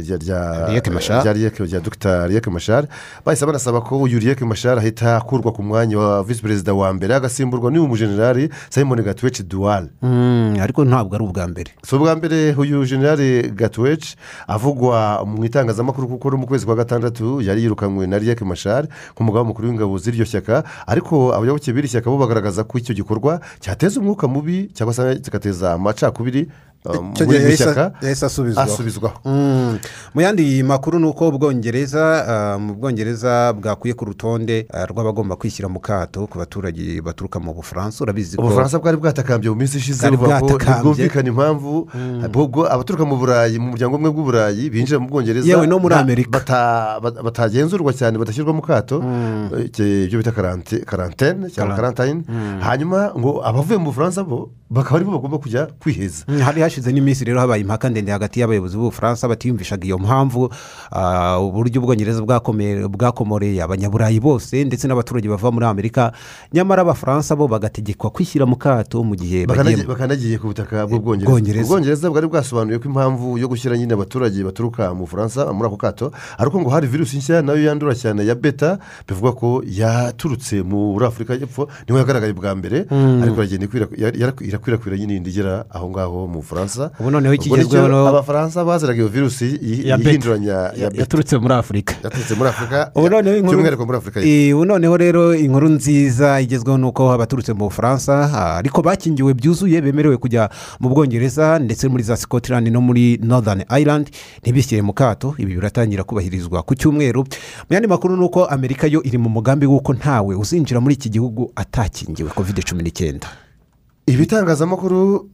rya Dr. Riek Machar. Bahise banasaba ko uyu Riek Machar ahita akurwa ku mwanya wa visi perezida wa mbere. Agasimburwa n'uyu mujenerali Simon Gatweci Dual. Mm, ariko ntabwo ari ubwa mbere. Si ubwa mbere uyu generali gatweci avugwa mu itangazamakuru kuko no mu kwezi kwa gatandatu yari yirukanywe na riek mashari nk'umugaba mukuru w'ingabo z'iryo shyaka. Ariko abayoboke b'iri shyaka bo bagaragaza ko icyo gikorwa cyateza umwuka mubi cyangwa se kigateza amacakubiri muri iri yahise- shyaka yahise asubizwaho asubizwaho Mm. mu yandi makuru ni uko ubwongereza ah, mu bwongereza bwakuye ku rutonde rw'abagomba kwishyira mu kato ku baturage baturuka mu bufaransa. Urabizi ko ubufaransa bwari bwatakambye mu minsi ishize ntibwumvikane impamvu ahubwo abaturuka mu burayi mu muryango umwe bw'uburayi binjira mu bwongereza Yewe no muri Amerika. bata- bata- batagenzurwa cyane badashyirwa mu kato. Eh, ibyo bita karante- karantene cyangwa Kara- karantayine Mm. hanyuma ngo abavuye mu bufaransa bo bakaba ari bo bagomba kujya kwiheza. Mm, hashize n'iminsi rero habaye impaka ndende hagati y'abayobozi b'ubufaransa batiyumvishaga iyo mpamvu ah, uburyo ubwongereza bwakomoreye abanyaburayi bose ndetse n'abaturage bava muri amerika nyamara abafaransa bo bagategekwa kwishyira mu kato mu gihe bakanagiye ku butaka bw'ubwongereza Bwongereza. ubwongereza bwari bwasobanuye ko impamvu yo gushyira nyine abaturage baturuka mu bufaransa muri ako kato ariko ngo hari virusi nshya na yo yandura cyane ya beta bivugwa ko yaturutse muri afurika y'epfo ni ho yagaragaye bwa mbere Mm. ariko iragenda irakwirakwira nyine igera aho ngaho mu bufaransa Ubu noneho ikigezweho abafaransa baziraga iyo virusi yihinduranya yaturutse muri afurika yaturutse muri afurika by'umwihariko muri afurika ubu noneho rero inkuru nziza igezweho ni uko abaturutse mu bufaransa ariko bakingiwe byuzuye bemerewe kujya mu bwongereza ndetse muri za scotland no muri northern ireland ntibishyire mu kato. Ibi biratangira kubahirizwa ku cyumweru. Mu yandi makuru ni uko amerika yo iri mu mugambi w'uko ntawe uzinjira muri iki gihugu atakingiwe covid cumi n'icyenda. Ibitangazamakuru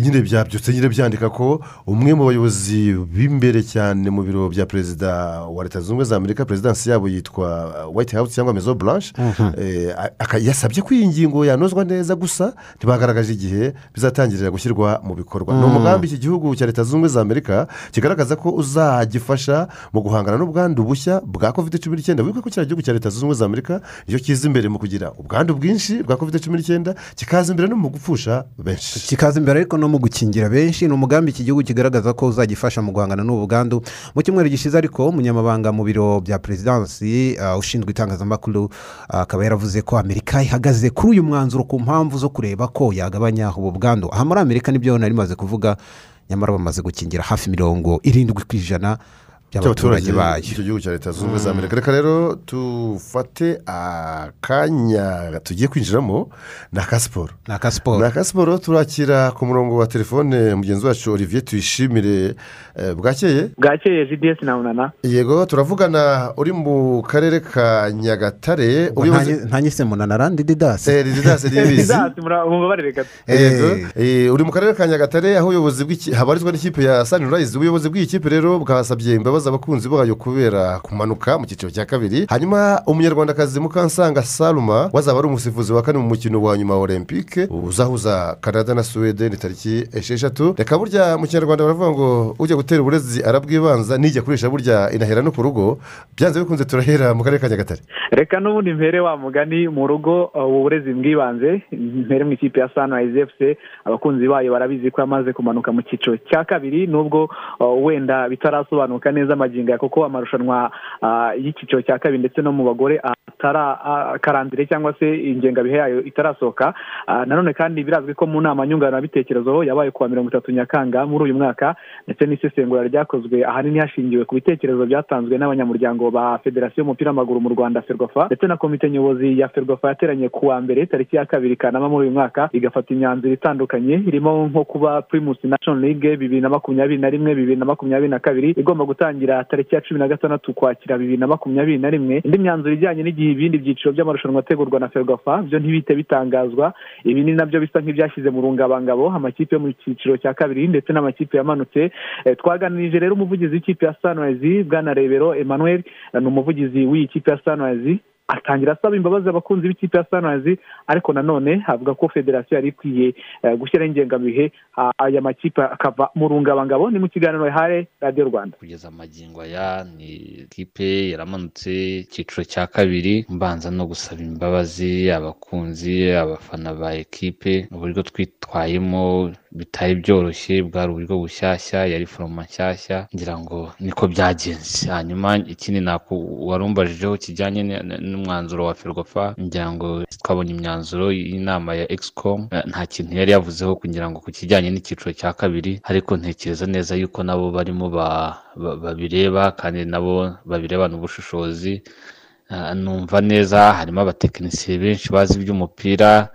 nyine byabyutse nyine byandika ko umwe mu bayobozi b'imbere cyane mu biro bya perezida wa leta zunze ubumwe za amerika perezidansi yabo yitwa white house cyangwa mezo blanche Mhm. eh, yasabye ko iyi ngingo yanozwa neza gusa ntibagaragaje igihe bizatangirira gushyirwa mu bikorwa ni Mm. umugambi iki gihugu cya leta zunze ubumwe za amerika kigaragaza ko uzagifasha mu guhangana n'ubwandu bushya bwa covid cumi n'icyenda wibuke ko kiriya gihugu cya leta zunze ubumwe za amerika ni cyo kiza imbere mu kugira ubwandu bwinshi bwa covid cumi n'icyenda kikaza imbere no mu gupfusha benshi ikaza imbere ariko no mu gukingira benshi ni umugambi iki gihugu kigaragaza ko uzagifasha mu guhangana n'ubu bwandu. Mu cyumweru gishize ariko umunyamabanga mu biro bya perezidansi uh, ushinzwe itangazamakuru uh, akaba yaravuze ko amerika ihagaze kuri uyu mwanzuro ku mpamvu zo kureba ko yagabanya ubu bwandu. Aha muri amerika ni byo nari maze kuvuga nyamara bamaze gukingira hafi mirongo irindwi ku ijana. By'abaturage bayo icyo gihugu cya leta zunze ubumwe za amerika reka rero dufate akanya tugiye kwinjiramo ni aka siporo ni aka siporo ni aka siporo turakira ku murongo wa telefone mugenzi wacu olivier tuyishimire eh, bwakeye bwakeye gds na munana yego turavugana uri mu karere ka nyagatare ubuyobozi- nta nyise munana randi didasi Eh, didasi ntibizi didasi mumbabarire gato Yego. Eh, uri mu karere ka nyagatare aho ubuyobozi bw'iki habarizwa n'ikipe ya sanirayizi ubuyobozi bw'iyi kipe rero bwasabye imbabazi abakunzi bayo kubera kumanuka mu cyiciro cya kabiri. Hanyuma umunyarwandakazi mukansanga saluma wazaba ari umusifuzi wa kane mu mukino wa nyuma wa olympique uzahuza canada na suwede ni tariki esheshatu. Reka burya mu kinyarwanda baravuga ngo ujya gutera uburezi arabwibanza nijya kurisha burya inahera no ku rugo. Byanze bikunze turahera mu karere ka nyagatare. Reka n'ubundi mpere wa mugani mu rugo uh, ubu burezi bw'ibanze mpere mu ikipe ya sunrise fc abakunzi bayo barabizi ko yamaze kumanuka mu cyiciro cya kabiri nubwo uh, wenda bitarasobanuka neza amagingo ya kuko amarushanwa uh, y'icyiciro cya kabiri ndetse no mu bagore uh, karandire cyangwa se ingengabihe yayo itarasohoka. Nanone kandi birazwi ko mu nama nyunguranabitekerezo yabaye kuwa mirongo itatu nyakanga muri uyu mwaka ndetse n'isesengura ryakozwe ahanini hashingiwe ku bitekerezo byatanzwe n'abanyamuryango ba federasiyo y'umupira w'amaguru mu rwanda ferwafa ndetse na komite nyobozi ya ferwafa yateranye ku wa mbere tariki ya kabiri kanama muri uyu mwaka igafata imyanzuro itandukanye irimo nko kuba primus national league bibiri na makumyabiri na rimwe bibiri na makumyabiri na kabiri igomba gutangira tariki ya cumi na gatandatu ukwakira bibiri na makumyabiri na rimwe. Indi myanzuro ijyanye n'igihe ibindi byiciro by'amarushanwa ategurwa na ferwafa byo ntibite bitangazwa. Ibi ni na byo bisa nk'ibyashyize mu rungabangabo amakipe yo mu cyiciro cya kabiri ndetse n'amakipe yamanutse. Eh, twaganirije rero umuvugizi w'ikipe ya sunrise bwana rebero emmanuel eh, ni umuvugizi w'iyi kipe ya sunrise. Atangira asaba imbabazi abakunzi b'ikipe ya sunrise ariko nanone avuga ko federasiyo yari ikwiye eh, gushyiraho ingengabihe ah, aya makipe akava mu rungabangabo. Ni mu kiganiro yahaye radiyo rwanda. Kugeza amagingo aya ni ikipe yaramanutse icyiciro cya kabiri mbanza no gusaba imbabazi abakunzi abafana ba ekipe uburyo twitwayemo bitari byoroshye bwari uburyo bushyashya yari foroma nshyashya ngira ngo niko byagenze. Hanyuma ikindi warumbajijeho kijyanye n'umwanzuro wa ferwafa ngira ngo twabonye imyanzuro y'inama ya excom eh, nta kintu yari yavuzeho kugira ngo ku kijyanye n'icyiciro cya kabiri ariko ntekereza neza yuko nabo barimo ba- ba- babireba kandi nabo babirebana ubushishozi Ah, numva neza harimo abatekinisiye benshi bazi iby'umupira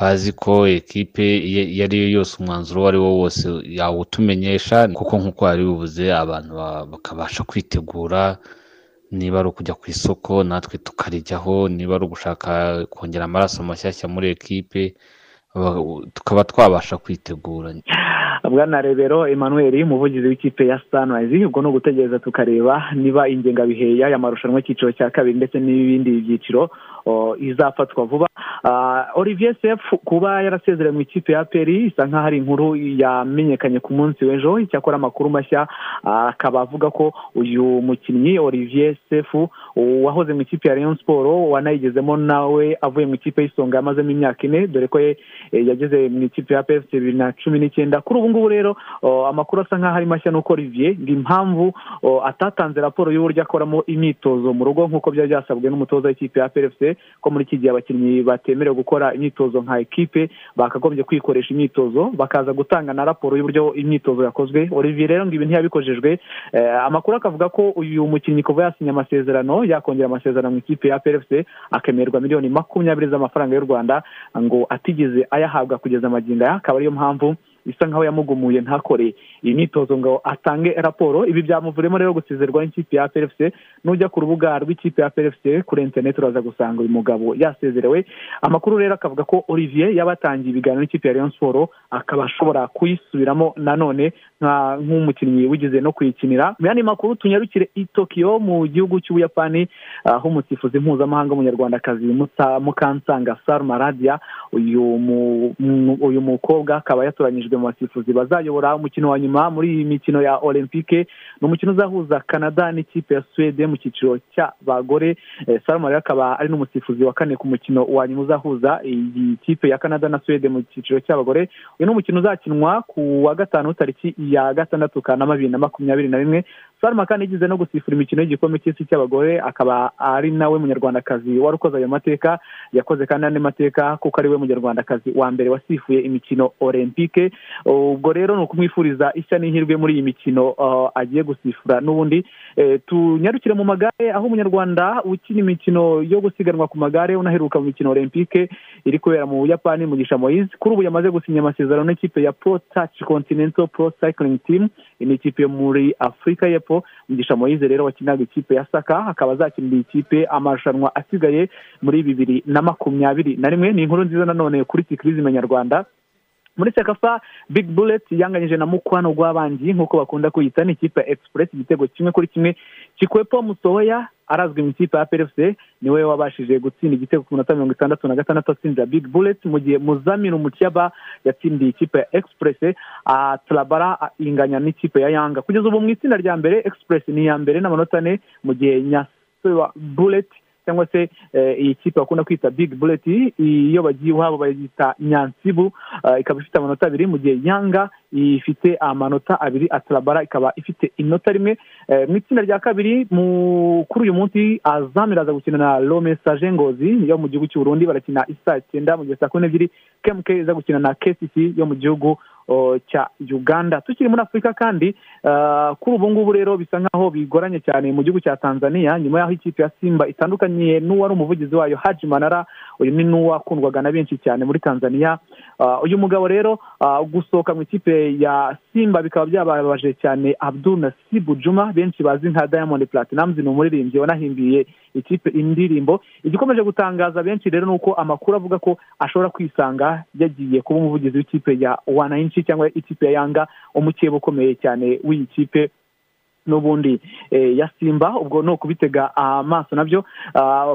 bazi ko ekipe iyo ari yo yose umwanzuro uwo ari wo wose yawutumenyesha kuko nk'uko wari bivuze abantu ba- bakabasha kwitegura niba ari ukujya ku isoko natwe tukarijyaho niba ari ugushaka kongera amaraso mashyashya muri ekipe ba- tukaba twabasha kwitegura. Bwana rebero emmanuel umuvugizi w'ikipe ya sunrise ubwo ni ugutegereza tukareba niba ingengabihe y'aya marushanwa y'icyiciro cya kabiri ndetse n'ibindi byiciro izafatwa vuba olivier sef kuba yarasezereye mu ikipe ya peri isa nk'aho ari inkuru yamenyekanye ku munsi w'ejo. Icyakora amakuru mashya akaba avuga ko uyu mukinnyi olivier sef wahoze mu ikipe ya rayon siporo wanayigezemo nawe avuye mu ikipe y'isonga yamazemo imyaka ine dore ko eh, yageze mu ikipe ya pfc bibiri na cumi n'icyenda. Kuri ubu ngubu rero amakuru asa nk'aho ari mashya nuko olivier impamvu atatanze raporo y'uburyo akoramo imyitozo mu rugo nk'uko byari byasabwe n'umutoza w'ikipe ya pfc ko muri iki gihe abakinnyi batemerewe gukora imyitozo nka ekipe bakagombye kwikoresha imyitozo bakaza gutanga na raporo y'uburyo imyitozo yakozwe. Olivier rero ngo ibi ntiyabikojejwe. Eh, amakuru akavuga ko uyu mukinnyi kuva yasinya amasezerano yakongera amasezerano mu ikipe ya pfc akemererwa miliyoni makumyabiri z'amafaranga y'u rwanda ngo atigeze ayahabwa kugeza amagingo aya. Akaba ariyo mpamvu bisa nkaho yamugumuye ntakore iyi myitozo ngo atange raporo. Ibi byamuvuremo rero gusezerwa n'ikipe ya pfc nujya ku rubuga rw'ikipe ya pfc kuri interineti uraza gusanga uyu mugabo yasezerewe. Amakuru rero akavuga ko olivier yaba yatangiye ibiganiro n'ikipe ya rayon siporo akaba ashobora kuyisubiramo nanone nk'umukinnyi wigeze no kuyikinira. Mu yandi makuru tunyarukire i tokiyo mu gihugu cy'ubuyapani aho umusifuzi mpuzamahanga w'umunyarwandakazi mukansanga salma radia uyu mu- mu- uyu mukobwa akaba yatoranyijwe mu basifuzi bazayobora umukino wa nyuma muri iyi mikino ya olympique. Ni umukino uzahuza canada n'ikipe ya suwede mu cyiciro cy'abagore. Salama rero akaba ari n'umusifuzi wa kane ku mukino wa nyuma uzahuza iyi kipe ya canada na suwede mu cyiciro cy'abagore. Uyu ni umukino uzakinwa ku wa gatanu tariki ya gatandatu kanama bibiri na makumyabiri na rimwe salma kandi yigeze no gusifura imikino y'igikombe cy'isi cy'abagore akaba ari nawe munyarwandakazi wari ukoze ayo mateka yakoze kandi andi mateka kuko ari we munyarwandakazi wa mbere wasifuye imikino olympique ubwo rero ni ukumwifuriza ishya n'ihirwe muri iyi mikino agiye gusifura n'ubundi. Tunyarukire mu magare aho umunyarwanda ukina imikino yo gusiganwa ku magare unaheruka mu mikino olympique iri kubera mu buyapani mugisha moise. Kuri ubu yamaze gusinya amasezerano n'ikipe ya pro touch continental pro cycling team ni ikipe yo muri afurika y'epfo. Mugisha moise rero wakinaga ikipe ya saka akaba azakinira ikipe amarushanwa asigaye muri bibiri na makumyabiri na rimwe. Ni inkuru nziza nanone kuri sikirizime nyarwanda. Muri sekafa big bullet yanganyije na mukwano rw'abangi nk'uko bakunda kuyita ni ikipe ya express igitego kimwe kuri kimwe kikwepo. Musohoya arazwi mu ikipe ya PFC ni we wabashije gutsinda igitego ku minota mirongo itandatu na gatandatu atsinda big bullet. Mu gihe muzamini umukiyaba yatsindiye ikipe ya express turabara inganya n'ikipe ya yanga. Kugeza ubu mu itsinda rya mbere express ni iya mbere n'amanota ane mu gihe nyasewa bullet cyangwa se iyi kipe bakunda kwita big bullet iyo bagiye iwabo bayita nyansibu ikaba ifite amanota abiri mu gihe yanga ifite amanota abiri atarabara ikaba ifite inota rimwe. Mu itsinda rya kabiri kuri uyu munsi azamu iraza gukina na rome saje ngozi yo mu gihugu cy'u Burundi barakina isaa cyenda mu gihe saa kumi n'ebyiri kemuke iza gukina na kcc yo mu gihugu cya uganda. Tukiri muri afurika kandi kuri ubu ngubu rero bisa nkaho bigoranye cyane mu gihugu cya tanzania. Nyuma y'aho ikipe ya simba itandukanye n'uwari umuvugizi wayo haji manara uyu ni n'uwakundwaga na benshi cyane muri tanzania. Uyu mugabo rero gusohoka mu ikipe ya simba bikaba byababaje cyane abdul nasibu juma benshi bazi nka diamond platinumz ni umuririmbyi wanahimbiye ikipe indirimbo. Igikomeje gutangaza benshi rero ni uko amakuru avuga ko ashobora kwisanga yagiye kuba umuvugizi w'ikipe ya wanayinshi cyangwa ikipe ya yanga umukeba ukomeye cyane w'iyi kipe n'ubundi. Ya simba ubwo ni ukubitega amaso na byo.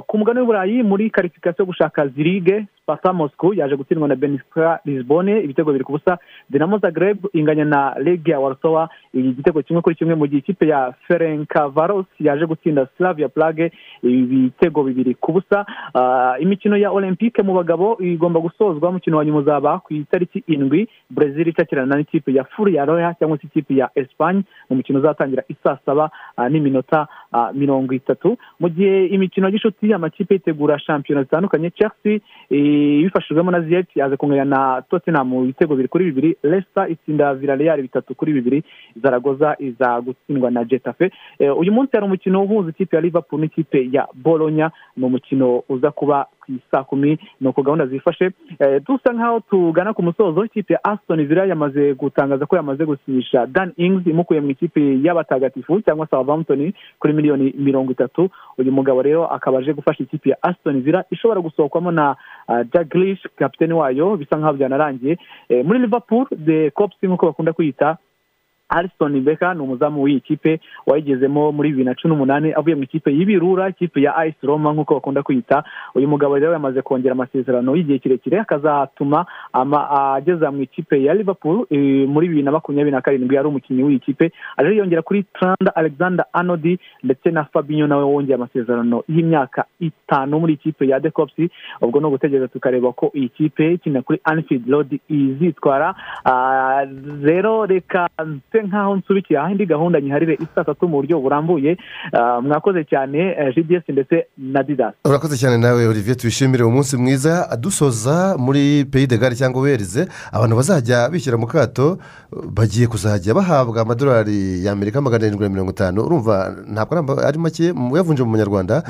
Ku mugani w'uburayi muri karifikasiyo yo gushaka zirige sipata mosco yaje gutsindwa na benisika lisbonne ibitego biri ku busa. Dinamo zagreb inganya na legia warsowa igitego kimwe kuri kimwe mu gihe ikipe ya ferenkavaros yaje gutsinda slavia plage ibitego bibiri ku busa. Imikino ya olympique mu bagabo igomba gusozwa umukino wa nyuma uzaba ku itariki indwi. Brezil itakirana n'ikipe ya furi ya roya cyangwa se ikipe ya esipanye umukino uzatangira saa saba n'iminota mirongo itatu. Mu gihe imikino y'ishuti amakipe yitegura shampiyona zitandukanye chelsea ibifashijwemo na ziyeti yaje kunganya na tottenham ibitego bibiri kuri bibiri. Leicester itsinda villarreal bitatu kuri bibiri. Zaragoza iza gutsindwa na getafe. Uyu munsi hari umukino uhuza ikipe ya liverpool n'ikipe ya bolonya ni umukino uza kuba ku isaa kumi ni uko gahunda zifashe. Dusa nk'aho tugana ku musozo ikipe ya aston villa yamaze gutangaza ko yamaze gusinyisha dan ings imukuye mu ikipe y'abatagatifu cyangwa southampton kuri miliyoni mirongo itatu. Uyu mugabo rero akaba aje gufasha ikipe ya aston villa ishobora gusohokwamo na jagrish kapitene wayo bisa nk'aho byanarangiye. Muri liverpool the cops nk'uko bakunda kwiyita Alison Beka ni umuzamu w'iyi kipe wayigezemo muri bibiri na cumi n'umunani avuye mu ikipe y'ibirura ikipe ya ayisi roma nk'uko bakunda kwita. Uyu mugabo rero yamaze kongera amasezerano y'igihe kirekire akazatuma ageza mu ikipe ya liverpool muri bibiri na makumyabiri na karindwi yari umukinnyi w'iyi kipe. Aje yongera kuri tranda alexander anodi ndetse na fabinho nawe wongeye amasezerano y'imyaka itanu muri ikipe ya cops ubwo ni ugutegereza tukareba ko iyi kipe ikina kuri anfield road izitwara. Rero reka nk'aho nsubikiye aho indi gahunda nyiharire isa tatu mu buryo burambuye mwakoze cyane gds ndetse na didas urakoze cyane nawe olivier. Tubishimire umunsi mwiza dusoza muri peyi de gare cyangwa ubereze abantu bazajya bishyira mu kato bagiye kuzajya bahabwa amadolari y'amerika magana arindwi na mirongo itanu. Urumva ntabwo ari make uyavunje mu munyarwanda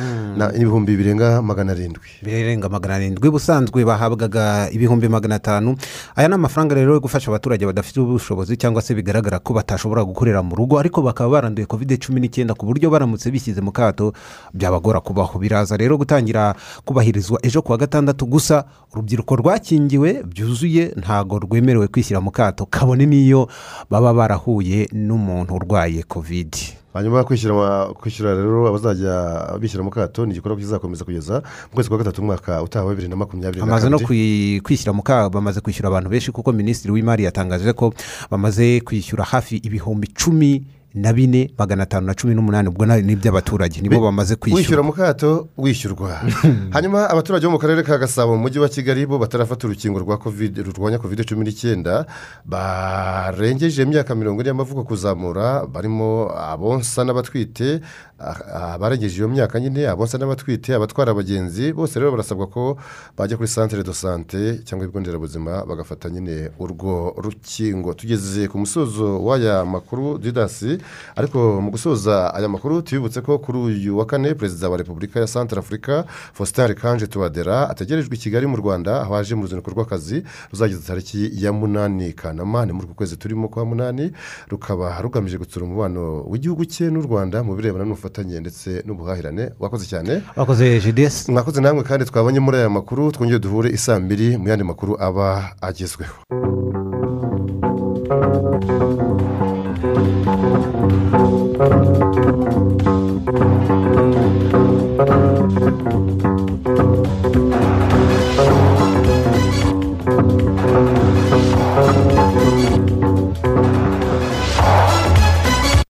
ibihumbi birenga magana arindwi. Birenga magana arindwi. Ubusanzwe bahabwaga ibihumbi magana atanu. Aya ni amafaranga rero yo gufasha abaturage badafite ubushobozi cyangwa se bigaragara ko batashobora gukorera mu rugo ariko bakaba baranduye kovide cumi n'icyenda ku buryo baramutse bishyize mu kato. Byabagora kubaho. Biraza rero gutangira kubahirizwa ejo kuwa gatandatu gusa. Urubyiruko rwakingiwe byuzuye ntabwo rwemerewe kwishyira mu kato. Kabone n'iyo baba barahuye n'umuntu urwaye kovide hanyuma kwishyura rero abazajya bishyura mu kato ni igikorwa kizakomeza kugeza mu kwezi kwa gatatu umwaka utaha wa bibiri na makumyabiri na bamaze no kabiri. kwi- kwishyura mu kaga bamaze kwishyura abantu benshi kuko minisitiri w'imari yatangaje ko bamaze kwishyura hafi ibihumbi cumi na bine magana atanu na cumi n'umunani ubwo ni iby'abaturage nibo bamaze wishyura kwishyura mu kato wishyurwa. Hanyuma abaturage bo mu karere ka gasabo mu mujyi wa kigali bo batarafata urukingo rwa covid rurwanya covid cumi n'icyenda barengeje imyaka mirongo ine y'amavuko kuzamura barimo abonsa n'abatwite abarengeje iyo myaka nyine abonsa n'abatwite abatwara abagenzi bose rero barasabwa ko bajya kuri centre de sante cyangwa ibigo nderabuzima bagafata nyine urwo rukingo. Tugeze ku musozo w'aya makuru didasi ariko mu gusoza aya makuru tubibutse ko kuri uyu wa kane perezida wa repubulika ya centre afurika faustin kanje tuwadera ategerejwe i kigali mu rwanda aho aje mu ruzinduko rw'akazi ruzageza tariki ya munani kanama ni muri uku kwezi turimo kwa munani rukaba rugamije gutsura umubano w'igihugu cye n'u rwanda mu birebana n'ubufatanye. Ndetse n'ubuhahirane. Wakoze cyane? Wakoze jidesi mwakoze namwe kandi twabonye muri aya makuru twongere duhure isaa mbiri mu yandi makuru aba agezweho.